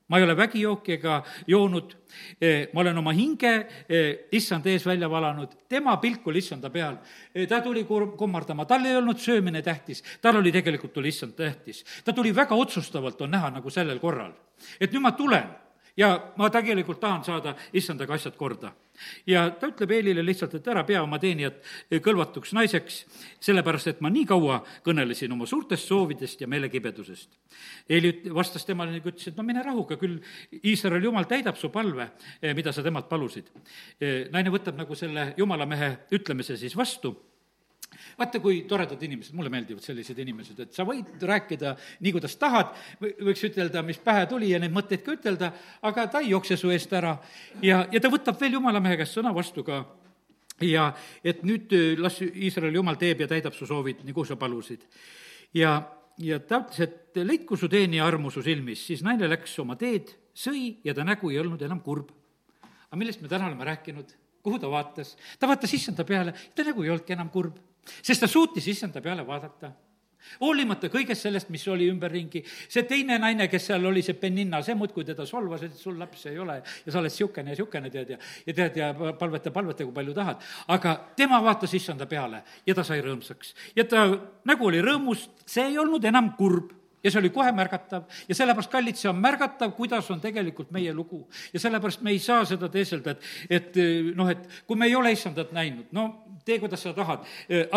ma ei ole vägijooki ega joonud, eh, ma olen oma hinge eh, issand ees välja valanud, tema pilk oli issanda peal. Eh, ta tuli kummardama, tal ei olnud söömine tähtis, tal oli tegelikult, oli issand tähtis. ta tuli väga otsustavalt, on näha nagu sellel korral. et nüüd ma tulen ja ma tegelikult tahan saada issandaga asjad korda. Ja ta ütleb Eelile lihtsalt, et ära pea oma teenijat kõlvatuks naiseks, sellepärast et ma nii kaua kõnelesin oma suurtest soovidest ja meelekibedusest. Eeli vastas temale nagu ütles, et no mine rahuga, küll Iisraeli jumal täidab su palve, mida sa temalt palusid. naine võtab nagu selle jumala mehe ütlemise siis vastu vaata, kui toredad inimesed, mulle meeldivad sellised inimesed, et sa võid rääkida nii, kuidas tahad, võiks ütelda, mis pähe tuli ja neid mõtteid ka ütelda, aga ta ei jookse su eest ära. ja, ja ta võtab veel jumala mehe käest sõna vastu ka ja et nüüd äh, las Iisraeli jumal teeb ja täidab su soovid, nagu sa palusid. ja, ja ta ütles, et leidku su teenija armu su silmis, siis naine läks oma teed, sõi ja ta nägu ei olnud enam kurb. aga millest me täna oleme rääkinud? Kuhu ta vaatas? ta vaatas issanda peale, ta nägu ei olnudki enam kurb sest ta suutis issanda peale vaadata hoolimata kõigest sellest, mis oli ümberringi, see teine naine, kes seal oli, see Beninna, see muudkui teda solvas, et sul lapsi ei ole ja sa oled niisugune ja niisugune, tead, ja ja tead, ja palveta, palveta, kui palju tahad. aga tema vaatas issanda peale ja ta sai rõõmsaks. ja ta nägu oli rõõmus, see ei olnud enam kurb ja see oli kohe märgatav ja sellepärast, kallid, see on märgatav, kuidas on tegelikult meie lugu. ja sellepärast me ei saa seda teeselda, et, et noh, et kui me ei ole issandat näinud, no tee, kuidas sa tahad,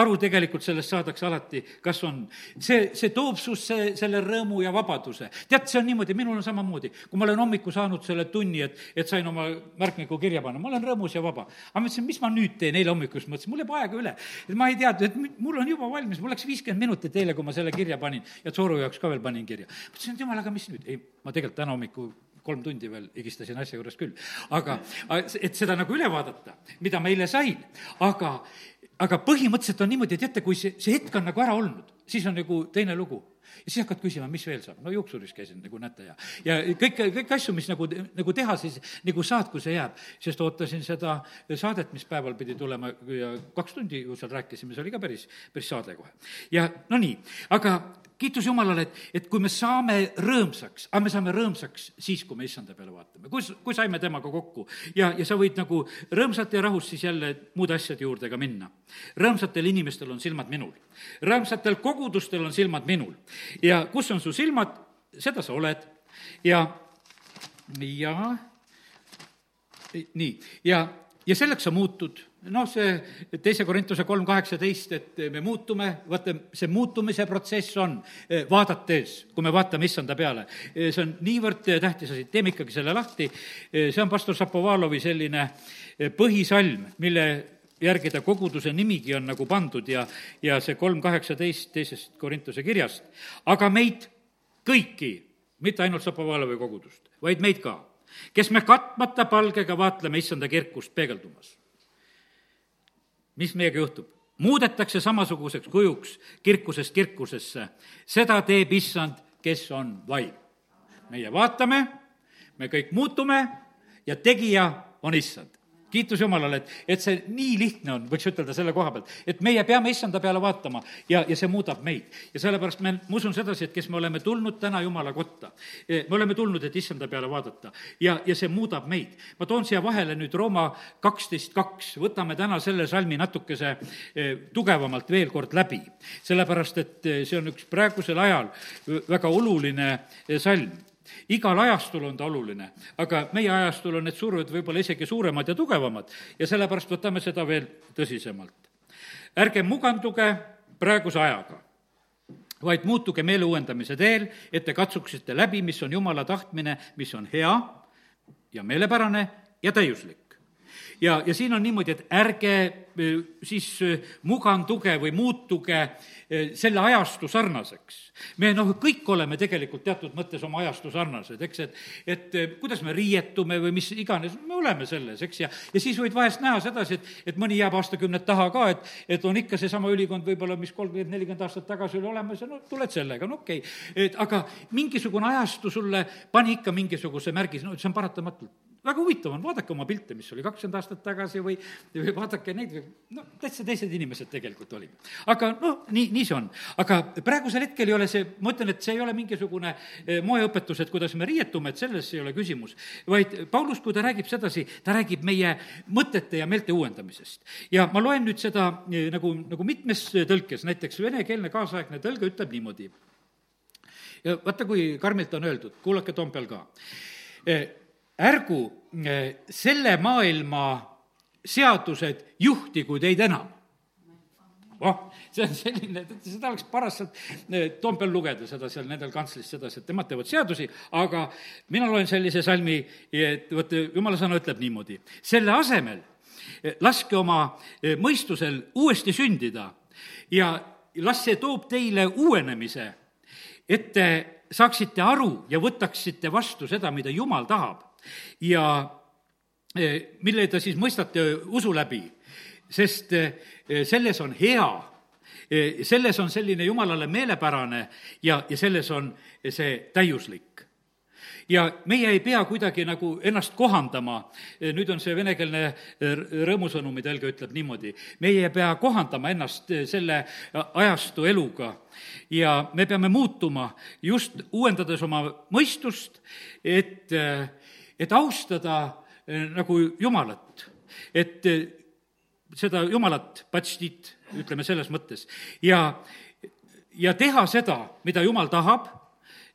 aru tegelikult sellest saadakse alati, kas on. see, see toob susse selle rõõmu ja vabaduse. tead, see on niimoodi, minul on samamoodi, kui ma olen hommikul saanud selle tunni, et, et sain oma märkmiku kirja panna, ma olen rõõmus ja vaba. aga mõtlesin, mis ma nüüd teen, eile hommikul just mõtlesin, mul jääb aega üle. et ma ei teadnud, et mul on juba valmis, mul läks viiskümmend minutit eile, kui ma selle kirja panin ja Tsoru jaoks ka veel panin kirja. mõtlesin, et jumal, aga mis nüüd, ei, ma tegelikult täna hommikul kolm tundi veel higistasin asja juures küll. aga, et seda nagu üle vaadata, mida ma eile sain, aga, aga põhimõtteliselt on niimoodi, et teate, kui see, see hetk on nagu ära olnud, siis on nagu teine lugu ja siis hakkad küsima, mis veel saab, no juuksuris käisin, nagu näete, ja ja kõik, kõiki asju, mis nagu, nagu teha, siis nagu saad, kui see jääb. sest ootasin seda saadet, mis päeval pidi tulema ja kaks tundi ju seal rääkisime, see oli ka päris, päris saade kohe. ja no nii, aga kiitus Jumalale, et, et kui me saame rõõmsaks, aga me saame rõõmsaks siis, kui me issanda peale vaatame, kus, kui saime temaga kokku ja, ja sa võid nagu rõõmsalt ja rahus siis jälle muude asjade juurde ka minna. rõõmsatel inimestel on silmad minul, rõõmsatel kogudustel on silmad minul. Ja kus on su silmad, seda sa oled. Ja, ja nii, ja, ja selleks sa muutud noh, see teise Korintuse kolm kaheksateist, et me muutume, vaata, see muutumise protsess on eh, vaadates, kui me vaatame issanda peale. Eh, see on niivõrd tähtis asi, teeme ikkagi selle lahti, eh, see on pastor Šapovalovi selline põhisalm, mille järgi ta koguduse nimigi on nagu pandud ja, ja see kolm kaheksateist teisest Korintuse kirjast. aga meid kõiki, mitte ainult Šapovalovi kogudust, vaid meid ka, kes me katmata palgega vaatleme issanda kirkust peegeldumas mis meiega juhtub? muudetakse samasuguseks kujuks kirkusest kirkusesse, seda teeb issand, kes on vaim. meie vaatame, me kõik muutume ja tegija on issand kiitus Jumalale, et, et see nii lihtne on, võiks ütelda selle koha pealt, et meie peame issanda peale vaatama ja, ja see muudab meid. ja sellepärast me, ma usun sedasi, et kes me oleme tulnud täna Jumala kotta, eh, me oleme tulnud, et issanda peale vaadata ja, ja see muudab meid. ma toon siia vahele nüüd Rooma kaksteist kaks, võtame täna selle salmi natukese eh, tugevamalt veel kord läbi, sellepärast et eh, see on üks praegusel ajal väga oluline salm igal ajastul on ta oluline, aga meie ajastul on need surved võib-olla isegi suuremad ja tugevamad ja sellepärast võtame seda veel tõsisemalt. ärge muganduge praeguse ajaga, vaid muutuge meele uuendamise teel, et te katsuksite läbi, mis on Jumala tahtmine, mis on hea ja meelepärane ja täiuslik ja, ja siin on niimoodi, et ärge e, siis e, muganduge või muutuge e, selle ajastu sarnaseks. me noh, kõik oleme tegelikult teatud mõttes oma ajastu sarnased, eks, et, et kuidas me riietume või mis iganes, me oleme selles, eks, ja, ja siis võid vahest näha sedasi, et, et mõni jääb aastakümned taha ka, et, et on ikka seesama ülikond võib-olla, mis kolmkümmend, nelikümmend aastat tagasi oli olemas ja no tuled sellega, no okei okay.. et aga mingisugune ajastu sulle pani ikka mingisuguse märgi, no see on paratamatult väga huvitav on, vaadake oma pilte, mis oli kakskümmend aastat tagasi või, või vaadake neid, noh, täitsa teised inimesed tegelikult olime. aga noh, nii, nii see on. aga praegusel hetkel ei ole see, ma ütlen, et see ei ole mingisugune eh, moeõpetus, et kuidas me riietume, et selles ei ole küsimus, vaid Paulus, kui ta räägib sedasi, ta räägib meie mõtete ja meelte uuendamisest. ja ma loen nüüd seda eh, nagu, nagu mitmes tõlkes, näiteks venekeelne kaasaegne tõlge ütleb niimoodi. ja vaata, kui karmilt on öeldud, kuulake Toompeal ka eh, ärgu eh, selle maailma seadused juhtigu teid enam. Oh, see on selline, seda oleks paras sealt eh, Toompeal lugeda, seda seal nendel kantslis sedasi, et nemad teevad seadusi, aga mina loen sellise salmi, et vot jumala sõna ütleb niimoodi, selle asemel eh, laske oma eh, mõistusel uuesti sündida ja las see toob teile uuenemise, et te saaksite aru ja võtaksite vastu seda, mida Jumal tahab ja mille te siis mõistate usu läbi. Sest eh, selles on hea, eh, selles on selline jumalale meelepärane ja, ja selles on see täiuslik. Ja meie ei pea kuidagi nagu ennast kohandama, eh, nüüd on see venekeelne rõõmusõnumi tõlge ütleb niimoodi, meie ei pea kohandama ennast selle ajastu eluga. Ja me peame muutuma just uuendades oma mõistust, et, et austada nagu Jumalat. et seda jumalat, patstit, ütleme selles mõttes, ja, ja teha seda, mida jumal tahab,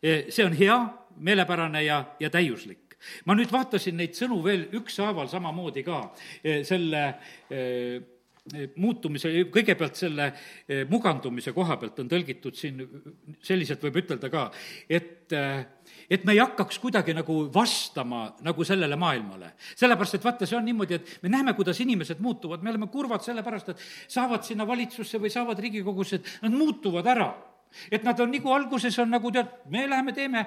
eh, see on hea, meelepärane ja, ja täiuslik ma nüüd vaatasin neid sõnu veel ükshaaval samamoodi ka eh, selle eh, muutumise, kõigepealt selle mugandumise koha pealt on tõlgitud siin, selliselt võib ütelda ka, et et me ei hakkaks kuidagi nagu vastama nagu sellele maailmale. sellepärast, et vaata, see on niimoodi, et me näeme, kuidas inimesed muutuvad, me oleme kurvad sellepärast, et saavad sinna valitsusse või saavad Riigikogusse, et nad muutuvad ära. et nad on nagu alguses on nagu tead, me läheme teeme,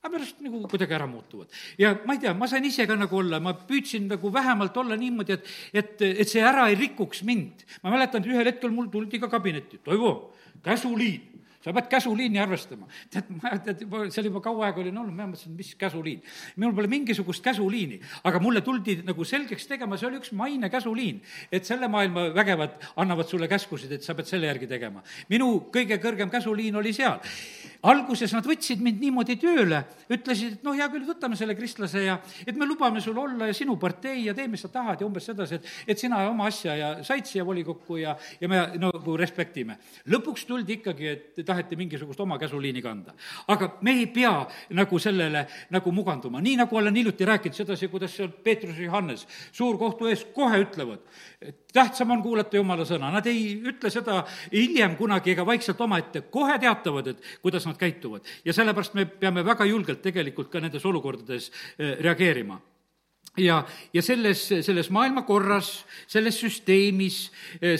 aga pärast nagu kuidagi ära muutuvad. ja ma ei tea, ma sain ise ka nagu olla, ma püüdsin nagu vähemalt olla niimoodi, et, et, et see ära ei rikuks mind. ma mäletan, et ühel hetkel mul tuldi ka kabinetti, Toivo, käsuliin sa pead käsuliini arvestama. tead, ma, tead, juba, seal juba kaua aega olin olnud, ma mõtlesin, mis käsuliin. minul pole mingisugust käsuliini, aga mulle tuldi nagu selgeks tegema, see oli üks maine käsuliin. et selle maailma vägevad annavad sulle käskusid, et sa pead selle järgi tegema. minu kõige kõrgem käsuliin oli seal. alguses nad võtsid mind niimoodi tööle, ütlesid, et noh, hea küll, võtame selle kristlase ja et me lubame sul olla ja sinu partei ja tee, mis sa tahad ja umbes sedasi, et, et sina oma asja ja said siia volikokku ja, ja me nagu respektime. lõpuks tuldi ikkagi, et taheti mingisugust oma käsuliini kanda. aga me ei pea nagu sellele nagu muganduma, nii nagu olen hiljuti rääkinud sedasi, kuidas seal Peetrus ja Johannes suurkohtu ees kohe ütlevad, tähtsam on kuulata Jumala sõna, nad ei ütle seda hiljem kunagi ega vaikselt omaette, kohe teatavad, et kuidas nad käituvad. ja sellepärast me peame väga julgelt tegelikult ka nendes olukordades eh, reageerima ja, ja selles, selles maailmakorras, selles süsteemis,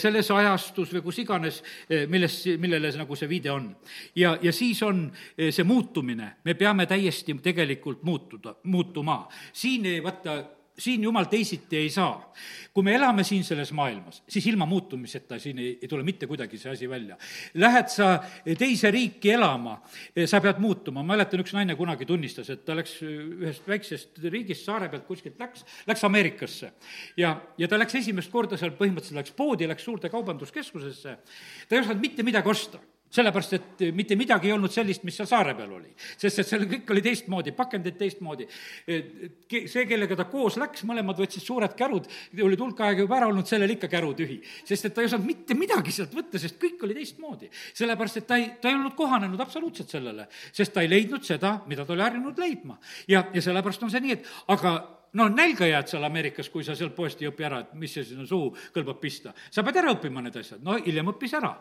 selles ajastus või kus iganes, milles, millele nagu see viide on. ja, ja siis on see muutumine, me peame täiesti tegelikult muutuda, muutuma. siin vaata, siin jumal teisiti ei saa. kui me elame siin selles maailmas, siis ilma muutumiseta siin ei, ei tule mitte kuidagi see asi välja. Lähed sa teise riiki elama, sa pead muutuma, ma mäletan, üks naine kunagi tunnistas, et ta läks ühest väiksest riigist, saare pealt kuskilt läks, läks Ameerikasse. ja, ja ta läks esimest korda seal, põhimõtteliselt läks poodi, läks suurde kaubanduskeskusesse, ta ei osanud mitte midagi osta sellepärast, et mitte midagi ei olnud sellist, mis seal saare peal oli. sest et seal kõik oli teistmoodi, pakendid teistmoodi. see, kellega ta koos läks, mõlemad võtsid suured kärud, oli hulk aega juba ära olnud, sellel ikka käru tühi. sest et ta ei osanud mitte midagi sealt võtta, sest kõik oli teistmoodi. sellepärast, et ta ei, ta ei olnud kohanenud absoluutselt sellele, sest ta ei leidnud seda, mida ta oli harjunud leidma. ja, ja sellepärast on see nii, et aga no nälga jääd seal Ameerikas, kui sa sealt poest ei õpi ära, et mis see sinna suhu kõlbab pista. sa pead ära õppima need asjad, no hiljem õppis ära.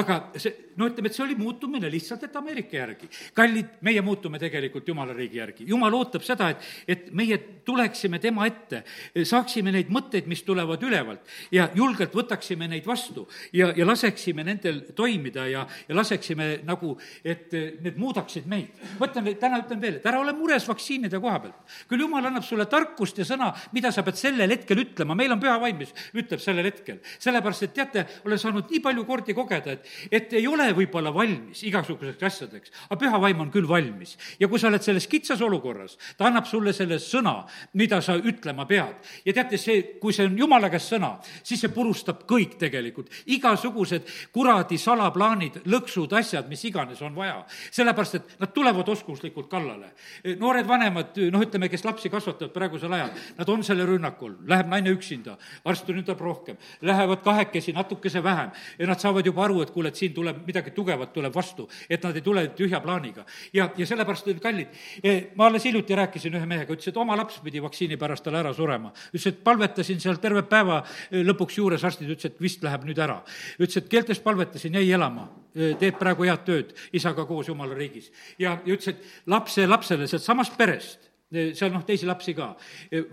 aga see, no ütleme, et see oli muutumine lihtsalt, et Ameerika järgi. kallid, meie muutume tegelikult Jumala riigi järgi. Jumal ootab seda, et, et meie tuleksime tema ette, saaksime neid mõtteid, mis tulevad ülevalt ja julgelt võtaksime neid vastu ja, ja laseksime nendel toimida ja, ja laseksime nagu, et need muudaksid meid. ma ütlen, täna ütlen veel, et ära ole mures vaktsiinide koha pealt. küll Jumal annab sulle tarkust, tarkust ja sõna, mida sa pead sellel hetkel ütlema, meil on püha vaim, mis ütleb sellel hetkel. sellepärast, et teate, olen saanud nii palju kordi kogeda, et, et ei ole võib-olla valmis igasuguseks asjadeks, aga püha vaim on küll valmis. ja kui sa oled selles kitsas olukorras, ta annab sulle selle sõna, mida sa ütlema pead. ja teate, see, kui see on jumala käest sõna, siis see purustab kõik tegelikult, igasugused kuradi salaplaanid, lõksud, asjad, mis iganes on vaja. sellepärast, et nad tulevad oskuslikult kallale. noored vanemad, noh, ütleme, kes lapsi kasvatavad praegusel praegusel ajal, nad on selle rünnakul, läheb naine üksinda, varsti ründab rohkem, lähevad kahekesi, natukese vähem. Ja nad saavad juba aru, et kuule, et siin tuleb midagi tugevat tuleb vastu, et nad ei tule tühja plaaniga. ja, ja sellepärast, kallid, eh, ma alles hiljuti rääkisin ühe mehega, ütles, et oma laps pidi vaktsiini pärast tal ära surema. ütles, et palvetasin seal terve päeva eh, lõpuks juures, arstid ütlesid, et vist läheb nüüd ära. ütles, et keeltes palvetasin, jäi elama, eh, teeb praegu head tööd. Isaga koos jumala riigis. ja, ja ütles, et lapse lapsele sealtsamast perest seal noh, teisi lapsi ka.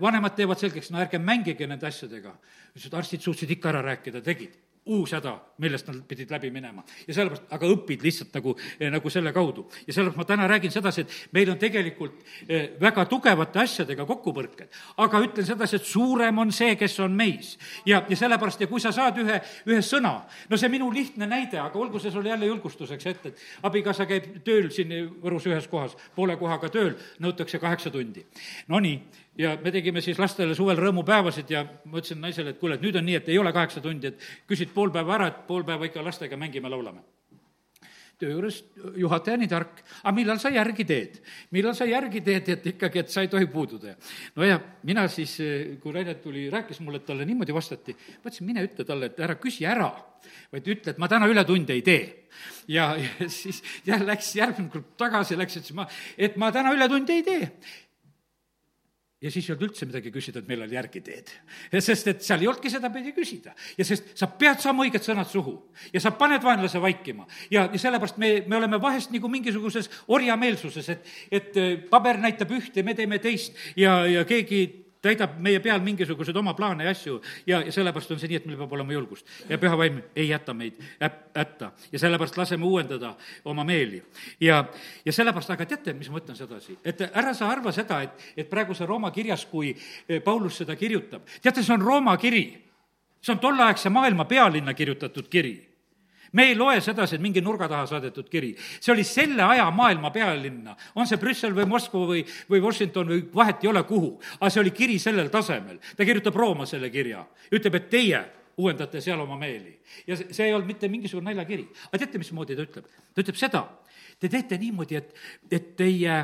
vanemad teevad selgeks, no ärge mängige nende asjadega. arstid suutsid ikka ära rääkida, tegid uus häda, millest nad pidid läbi minema. ja sellepärast, aga õpid lihtsalt nagu, eh, nagu selle kaudu. ja sellepärast ma täna räägin sedasi, et meil on tegelikult eh, väga tugevate asjadega kokkupõrked. aga ütlen sedasi, et suurem on see, kes on meis. ja, ja sellepärast, ja kui sa saad ühe, ühe sõna, no see minu lihtne näide, aga olgu see sulle jälle julgustuseks ette, et abikaasa käib tööl siin Võrus ühes kohas, poole kohaga tööl, nõutakse kaheksa tundi. Nonii ja me tegime siis lastele suvel rõõmupäevasid ja ma ütlesin naisele, et kuule, et nüüd on nii, et ei ole kaheksa tundi, et küsid pool päeva ära, et pool päeva ikka lastega mängime, laulame töö juures juhataja nii tark, aga millal sa järgi teed? millal sa järgi teed, et ikkagi, et sa ei tohi puududa? no ja mina siis, kui Raine tuli, rääkis mulle, et talle niimoodi vastati, ma ütlesin, mine ütle talle, et ära küsi ära, vaid ütle, et ma täna ületunde ei tee. ja, ja siis jah, läks järgmine kord tagasi, läks, ütles ma, et ma täna ületunde ei tee ja siis ei olnud üldse midagi küsida, et millal järgi teed. sest et seal ei olnudki sedapidi küsida. ja sest sa pead saama õiged sõnad suhu ja sa paned vaenlase vaikima. ja, ja sellepärast me, me oleme vahest nagu mingisuguses orjameelsuses, et, et äh, paber näitab ühte, me teeme teist ja, ja keegi täidab meie peal mingisuguseid oma plaane ja asju ja, ja sellepärast on see nii, et meil peab olema julgust. ja püha vaim ei jäta meid hätta ja sellepärast laseme uuendada oma meeli. ja, ja sellepärast, aga teate, mis ma ütlen sedasi, et ära sa arva seda, et, et praegu see Rooma kirjas, kui eh, Paulus seda kirjutab, teate, see on Rooma kiri. see on tolleaegse maailma pealinna kirjutatud kiri me ei loe sedasi, et mingi nurga taha saadetud kiri. see oli selle aja maailma pealinna, on see Brüssel või Moskva või, või Washington või vahet ei ole, kuhu. aga see oli kiri sellel tasemel. ta kirjutab Rooma selle kirja, ütleb, et teie uuendate seal oma meeli. ja see, see ei olnud mitte mingisugune naljakiri. aga teate, mismoodi ta ütleb? ta ütleb seda, te teete niimoodi, et, et teie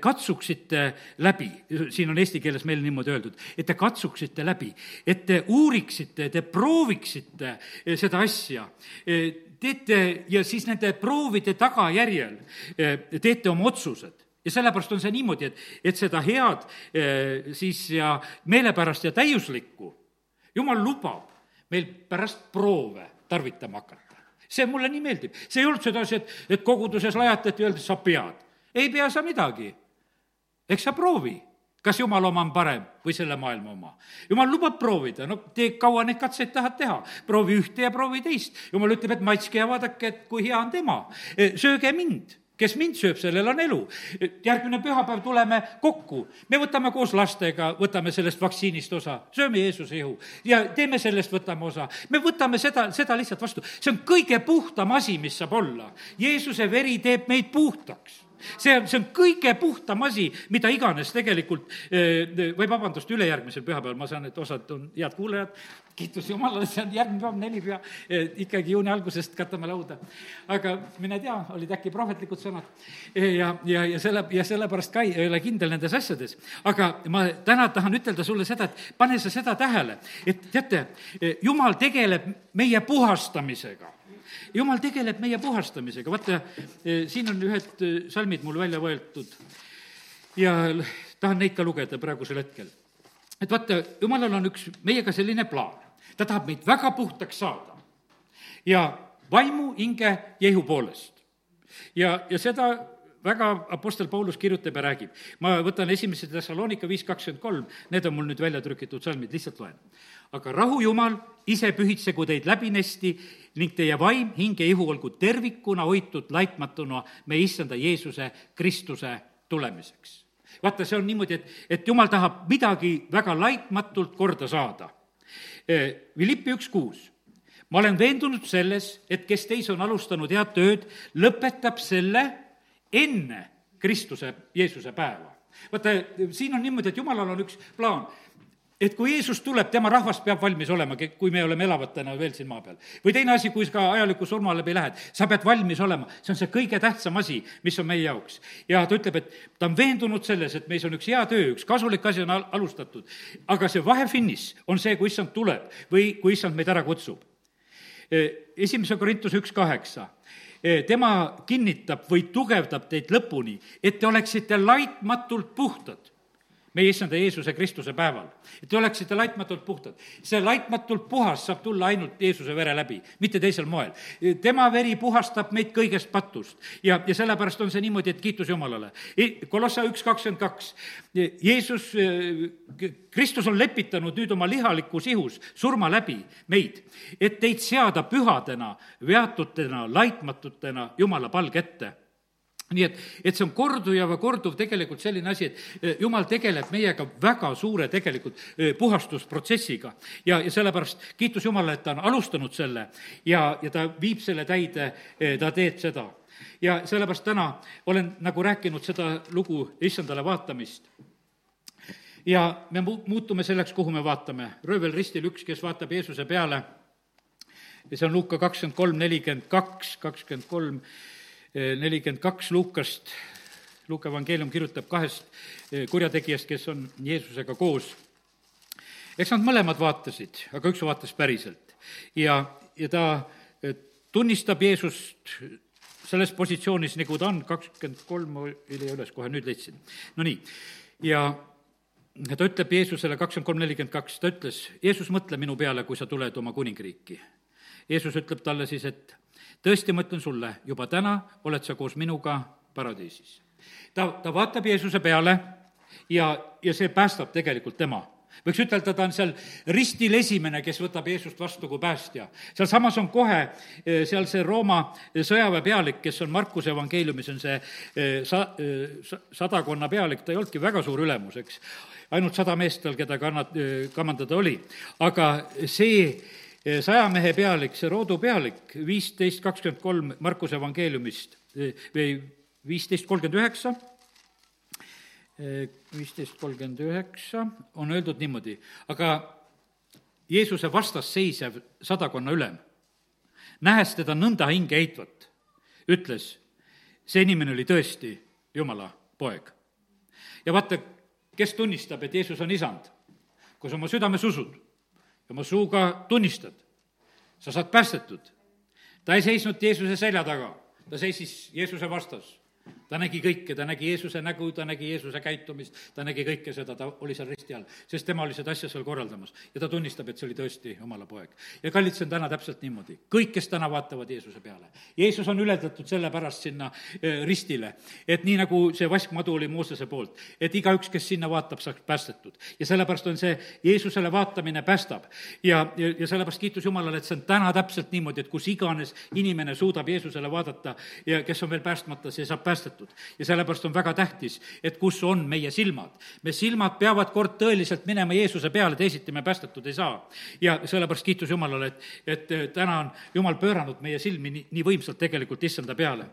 katsuksite läbi, siin on eesti keeles meil niimoodi öeldud, et te katsuksite läbi, et te uuriksite, te prooviksite eh, seda asja, eh, teete ja siis nende proovide tagajärjel teete oma otsused. Ja sellepärast on see niimoodi, et, et seda head siis ja meelepärast ja täiuslikku jumal lubab meil pärast proove tarvitama hakata. see mulle nii meeldib, see ei olnud sedasi, et, et koguduses lajatati, öeldi, sa pead ei pea sa midagi. eks sa proovi, kas jumala oma on parem või selle maailma oma. jumal lubab proovida, no tee, kaua neid katseid tahad teha, proovi ühte ja proovi teist. jumal ütleb, et maitske ja vaadake, et kui hea on tema. E, sööge mind kes mind sööb, sellel on elu. järgmine pühapäev tuleme kokku, me võtame koos lastega, võtame sellest vaktsiinist osa, sööme Jeesuse ihu ja teeme sellest, võtame osa. me võtame seda, seda lihtsalt vastu, see on kõige puhtam asi, mis saab olla. Jeesuse veri teeb meid puhtaks see on, see on kõige puhtam asi, mida iganes tegelikult eh, või vabandust, ülejärgmisel pühapäeval, ma saan, et osad on head kuulajad, kiitus Jumalale, see on järgmine päev, nelipüha, eh, ikkagi juuni algusest katame lauda. aga mine tea, olid äkki prohvetlikud sõnad eh, ja, ja, ja selle, ja sellepärast ka ei, ei ole kindel nendes asjades. aga ma täna tahan ütelda sulle seda, et pane sa seda tähele, et teate, Jumal tegeleb meie puhastamisega jumal tegeleb meie puhastamisega, vaata, eh, siin on ühed eh, salmid mul välja võetud ja tahan neid ka lugeda praegusel hetkel. et vaata, jumalal on üks meiega selline plaan, ta tahab meid väga puhtaks saada ja vaimu, hinge ja ihu poolest. ja, ja seda väga Apostel Paulus kirjutab ja räägib. ma võtan esimese Thessalonika viis kakskümmend kolm, need on mul nüüd välja trükitud salmid, lihtsalt loen. aga rahu Jumal ise pühitsegu teid läbinesti ning teie vaim, hing ja ihu olgu tervikuna hoitud laitmatuna meie issanda Jeesuse Kristuse tulemiseks. vaata, see on niimoodi, et, et jumal tahab midagi väga laitmatult korda saada. Philippi üks kuus ma olen veendunud selles, et kes teis on alustanud head tööd, lõpetab selle enne Kristuse, Jeesuse päeva. vaata, siin on niimoodi, et jumalal on üks plaan et kui Jeesus tuleb, tema rahvas peab valmis olema, kui me oleme elavatena veel siin maa peal. või teine asi, kui ka ajaliku surma läbi lähed, sa pead valmis olema, see on see kõige tähtsam asi, mis on meie jaoks. ja ta ütleb, et ta on veendunud selles, et meis on üks hea töö, üks kasulik asi on al-, alustatud. aga see vahefiniš on see, kui issand tuleb või kui issand meid ära kutsub. esimese Korintuse üks kaheksa tema kinnitab või tugevdab teid lõpuni, et te oleksite laitmatult puhtad meie issanda Jeesuse Kristuse päeval. et te oleksite laitmatult puhtad. see laitmatult puhas saab tulla ainult Jeesuse vere läbi, mitte teisel moel. tema veri puhastab meid kõigest patust ja, ja sellepärast on see niimoodi, et kiitus Jumalale. Kolossa üks kakskümmend kaks, Jeesus, Kristus on lepitanud nüüd oma lihalikus ihus surma läbi meid, et teid seada pühadena, veatutena, laitmatutena Jumala palge ette nii et, et see on korduv ja korduv tegelikult selline asi, et eh, jumal tegeleb meiega väga suure tegelikult eh, puhastusprotsessiga. ja, ja sellepärast kiitus Jumalale, et ta on alustanud selle ja, ja ta viib selle täide, eh, ta teeb seda. ja sellepärast täna olen nagu rääkinud seda lugu issandale vaatamist ja me mu-, muutume selleks, kuhu me vaatame. röövel ristil üks, kes vaatab Jeesuse peale, see on Luuka kakskümmend kolm, nelikümmend kaks, kakskümmend kolm, nelikümmend kaks Lukast, Luuka evangeelium kirjutab kahest eh, kurjategijast, kes on Jeesusega koos. eks nad mõlemad vaatasid, aga üks vaatas päriselt. ja, ja ta eh, tunnistab Jeesust selles positsioonis, nagu ta on, kakskümmend kolm oli üles, kohe nüüd leidsin. Nonii, ja ta ütleb Jeesusele kakskümmend kolm, nelikümmend kaks, ta ütles, Jeesus, mõtle minu peale, kui sa tuled oma kuningriiki. Jeesus ütleb talle siis, et tõesti, ma ütlen sulle, juba täna oled sa koos minuga paradiisis. ta, ta vaatab Jeesuse peale ja, ja see päästab tegelikult tema võiks ütelda, ta on seal ristil esimene, kes võtab Jeesust vastu kui päästja. sealsamas on kohe eh, seal see Rooma sõjaväepealik, kes on Markuse evangeeliumis, on see eh, sa-, eh, sadakonna pealik, ta ei olnudki väga suur ülemus, eks. ainult sada meest tal, keda kannat-, kamandada oli. aga see saja mehe pealik, see roodu pealik, viisteist kakskümmend kolm Markuse evangeeliumist või viisteist kolmkümmend üheksa, viisteist kolmkümmend üheksa on öeldud niimoodi, aga Jeesuse vastas seisev sadakonna ülem, nähes teda nõnda hinge heitvat, ütles, see inimene oli tõesti Jumala poeg. ja vaata, kes tunnistab, et Jeesus on isand, kui sa oma südames usud ja oma suuga tunnistad, sa saad päästetud. ta ei seisnud Jeesuse selja taga, ta seisis Jeesuse vastas ta nägi kõike, ta nägi Jeesuse nägu, ta nägi Jeesuse käitumist, ta nägi kõike seda, ta oli seal risti all, sest tema oli seda asja seal korraldamas. ja ta tunnistab, et see oli tõesti Jumala poeg. ja kallid, see on täna täpselt niimoodi. kõik, kes täna vaatavad Jeesuse peale. Jeesus on ületatud sellepärast sinna eh, ristile, et nii, nagu see vaskmadu oli Moosese poolt, et igaüks, kes sinna vaatab, saaks päästetud. ja sellepärast on see Jeesusele vaatamine päästab. ja, ja, ja sellepärast kiitus Jumalale, et see on täna täpselt niimoodi, et kus iganes inimene suudab Jeesusele vaadata ja kes on veel päästmata, see saab päästetud päästetud. ja sellepärast on väga tähtis, et kus on meie silmad. me silmad peavad kord tõeliselt minema Jeesuse peale, teisiti me päästetud ei saa. ja sellepärast kiitus Jumalale, et, et täna on Jumal pööranud meie silmi nii, nii võimsalt tegelikult issanda peale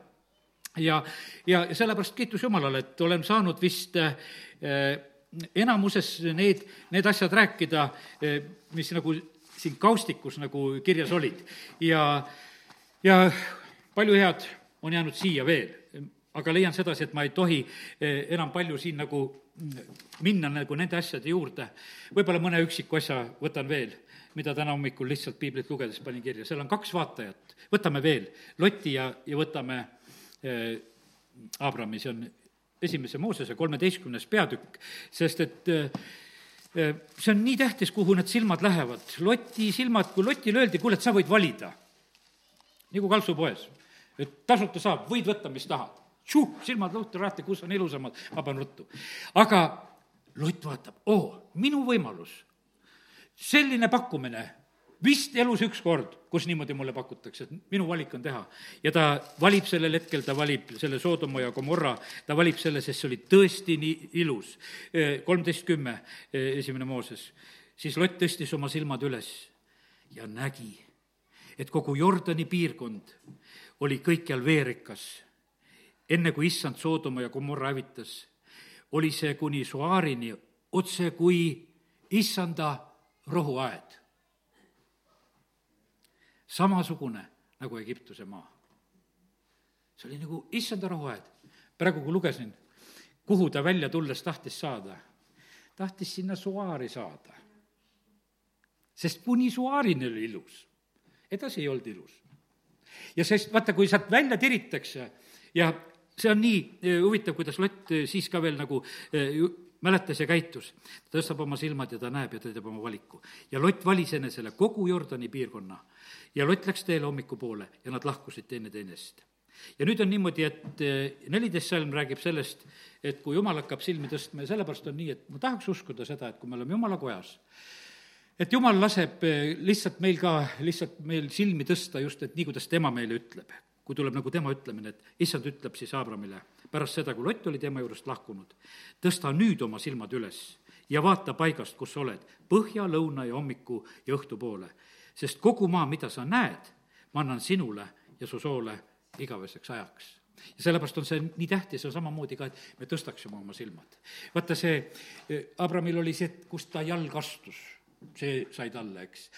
ja, ja sellepärast kiitus Jumalale, et olen saanud vist äh, enamuses need, need asjad rääkida, äh, mis nagu siin kaustikus nagu kirjas olid. ja, ja palju head on jäänud siia veel aga leian sedasi, et ma ei tohi eh, enam palju siin nagu mm, minna nagu nende asjade juurde. võib-olla mõne üksiku asja võtan veel, mida täna hommikul lihtsalt piiblit lugedes panin kirja, seal on kaks vaatajat, võtame veel, Loti ja, ja võtame eh, Abrami, see on esimese Moosese kolmeteistkümnes peatükk, sest et eh, see on nii tähtis, kuhu need silmad lähevad. Loti silmad, kui Lotile öeldi, kuule, et sa võid valida, nagu kaltsupoes, et tasuta saab, võid võtta, mis tahad tšuh, silmad luhtu lahti, kus on ilusamad, ma panen ruttu. aga Lutt vaatab, oo, minu võimalus, selline pakkumine, vist elus üks kord, kus niimoodi mulle pakutakse, et minu valik on teha. ja ta valib sellel hetkel, ta valib selle Soodoma ja Gomorra, ta valib selle, sest see oli tõesti nii ilus. kolmteist kümme, esimene Mooses. siis Lott tõstis oma silmad üles ja nägi, et kogu Jordani piirkond oli kõikjal veerikas enne kui issand Soodoma ja Gomorra hävitas, oli see kuni Soaarini otse kui issanda rohuaed. samasugune nagu Egiptuse maa. see oli nagu issanda rohuaed. praegu, kui lugesin, kuhu ta välja tulles tahtis saada, tahtis sinna suaari saada. sest kuni suaarini oli ilus, edasi ei olnud ilus. ja sest vaata, kui sealt välja tiritakse ja see on nii eh, huvitav, kuidas Lott eh, siis ka veel nagu eh, mäletas ja käitus. ta tõstab oma silmad ja ta näeb ja ta teeb oma valiku. ja Lott valis enesele kogu Jordani piirkonna ja Lott läks teele hommikupoole ja nad lahkusid teineteineist. ja nüüd on niimoodi, et neliteist salm räägib sellest, et kui jumal hakkab silmi tõstma ja sellepärast on nii, et ma tahaks uskuda seda, et kui me oleme jumala kojas, et jumal laseb lihtsalt meil ka, lihtsalt meil silmi tõsta just, et nii, kuidas tema meile ütleb kui tuleb nagu tema ütlemine, et issand ütleb siis Abramile pärast seda, kui Lott oli tema juurest lahkunud, tõsta nüüd oma silmad üles ja vaata paigast, kus oled, põhja, lõuna ja hommiku ja õhtu poole. sest kogu maa, mida sa näed, ma annan sinule ja su soole igaveseks ajaks ja sellepärast on see nii tähtis ja samamoodi ka, et me tõstaksime oma silmad. vaata see, Abramil oli see, et kus ta jalg astus, see sai talle, eks.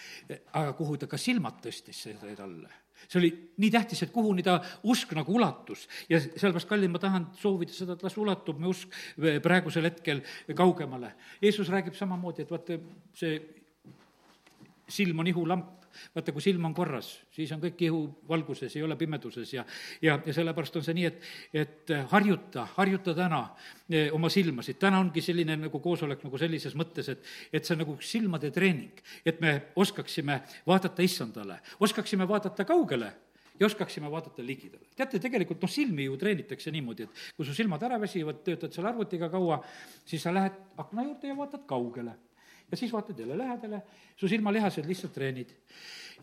aga kuhu ta ka silmad tõstis, see sai talle see oli nii tähtis, et kuhuni ta usk nagu ulatus ja sellepärast, kallid, ma tahan soovida seda, et las ulatub me usk praegusel hetkel kaugemale. Jeesus räägib samamoodi, et vaata, see silm on ihulamp, vaata, kui silm on korras, siis on kõik ihu valguses, ei ole pimeduses ja ja, ja sellepärast on see nii, et, et harjuta, harjuta täna eh, oma silmasid, täna ongi selline nagu koosolek nagu sellises mõttes, et et see on nagu üks silmade treening, et me oskaksime vaadata issandale, oskaksime vaadata kaugele ja oskaksime vaadata ligidale. teate, tegelikult noh, silmi ju treenitakse niimoodi, et kui su silmad ära väsivad, töötad seal arvutiga kaua, siis sa lähed akna juurde ja vaatad kaugele ja siis vaatad jälle lähedale, su silmalihased lihtsalt treenid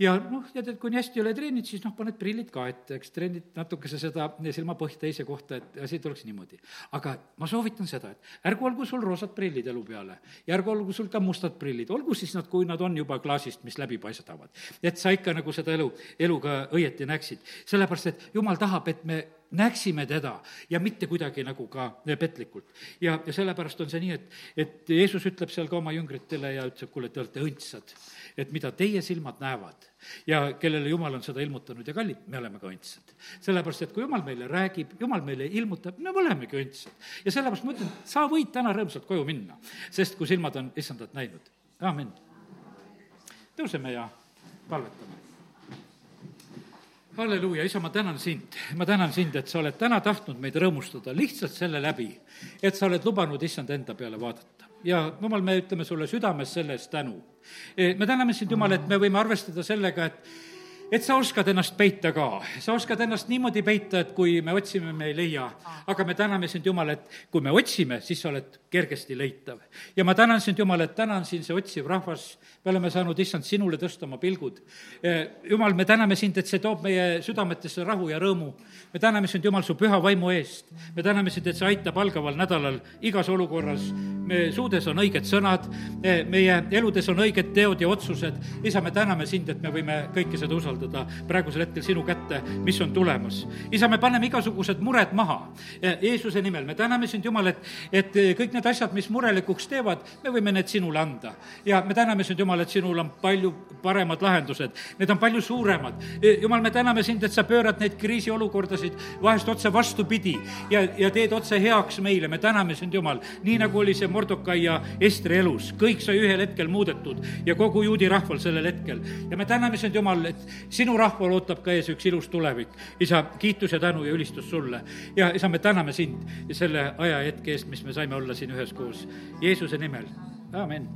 ja noh, tead, et kui nii hästi ei ole treeninud, siis noh, paned prillid ka ette, eks, treenid natukese seda silmapõhja teise kohta, et asi tuleks niimoodi. aga ma soovitan seda, et ärgu olgu sul roosad prillid elu peale ja ärgu olgu sul ka mustad prillid, olgu siis nad, kui nad on juba klaasist, mis läbi paistavad. et sa ikka nagu seda elu, elu ka õieti näeksid. sellepärast, et jumal tahab, et me näeksime teda ja mitte kuidagi nagu ka petlikult. ja, ja sellepärast on see nii, et, et Jeesus ütleb seal ka oma jüngritele ja ütleb, kuule, te olete õndsad, et mida teie silmad näevad ja kellele Jumal on seda ilmutanud ja kallid, me oleme ka õndsad. sellepärast, et kui Jumal meile räägib, Jumal meile ilmutab, me olemegi õndsad. ja sellepärast ma ütlen, sa võid täna rõõmsalt koju minna, sest kui silmad on issandat näinud. amin. tõuseme ja palvetame halleluuja, isa, ma tänan sind, ma tänan sind, et sa oled täna tahtnud meid rõõmustada lihtsalt selle läbi, et sa oled lubanud issand enda peale vaadata. ja jumal, me ütleme sulle südames selle eest tänu. E, me täname sind, Jumal, et me võime arvestada sellega, et et sa oskad ennast peita ka, sa oskad ennast niimoodi peita, et kui me otsime, me ei leia. aga me täname sind, Jumal, et kui me otsime, siis sa oled kergesti leitav. ja ma tänan sind, Jumal, et täna on siin see otsiv rahvas, me oleme saanud, issand, sinule tõsta oma pilgud. Jumal, me täname sind, et see toob meie südametesse rahu ja rõõmu. me täname sind, Jumal, su püha vaimu eest. me täname sind, et see aitab algaval nädalal igas olukorras. me suudes on õiged sõnad, meie eludes on õiged teod ja otsused. isa, me täname sind, et me võime kõike seda usaldada usaldada praegusel hetkel sinu kätte, mis on tulemas. isa, me paneme igasugused mured maha Jeesuse nimel, me täname sind, Jumal, et, et kõik need asjad, mis murelikuks teevad, me võime need sinule anda. ja me täname sind, Jumal, et sinul on palju paremad lahendused, need on palju suuremad. Jumal, me täname sind, et sa pöörad neid kriisiolukordasid vahest otse vastupidi ja, ja teed otse heaks meile, me täname sind, Jumal, nii nagu oli see Mordokai ja Estri elus, kõik sai ühel hetkel muudetud ja kogu juudi rahval sellel hetkel. ja me täname sind, Jumal, et sinu rahval ootab ka ees üks ilus tulevik. isa, kiitus ja tänu ja ülistus sulle. ja isa, me täname sind selle ajahetke eest, mis me saime olla siin üheskoos. Jeesuse nimel, amin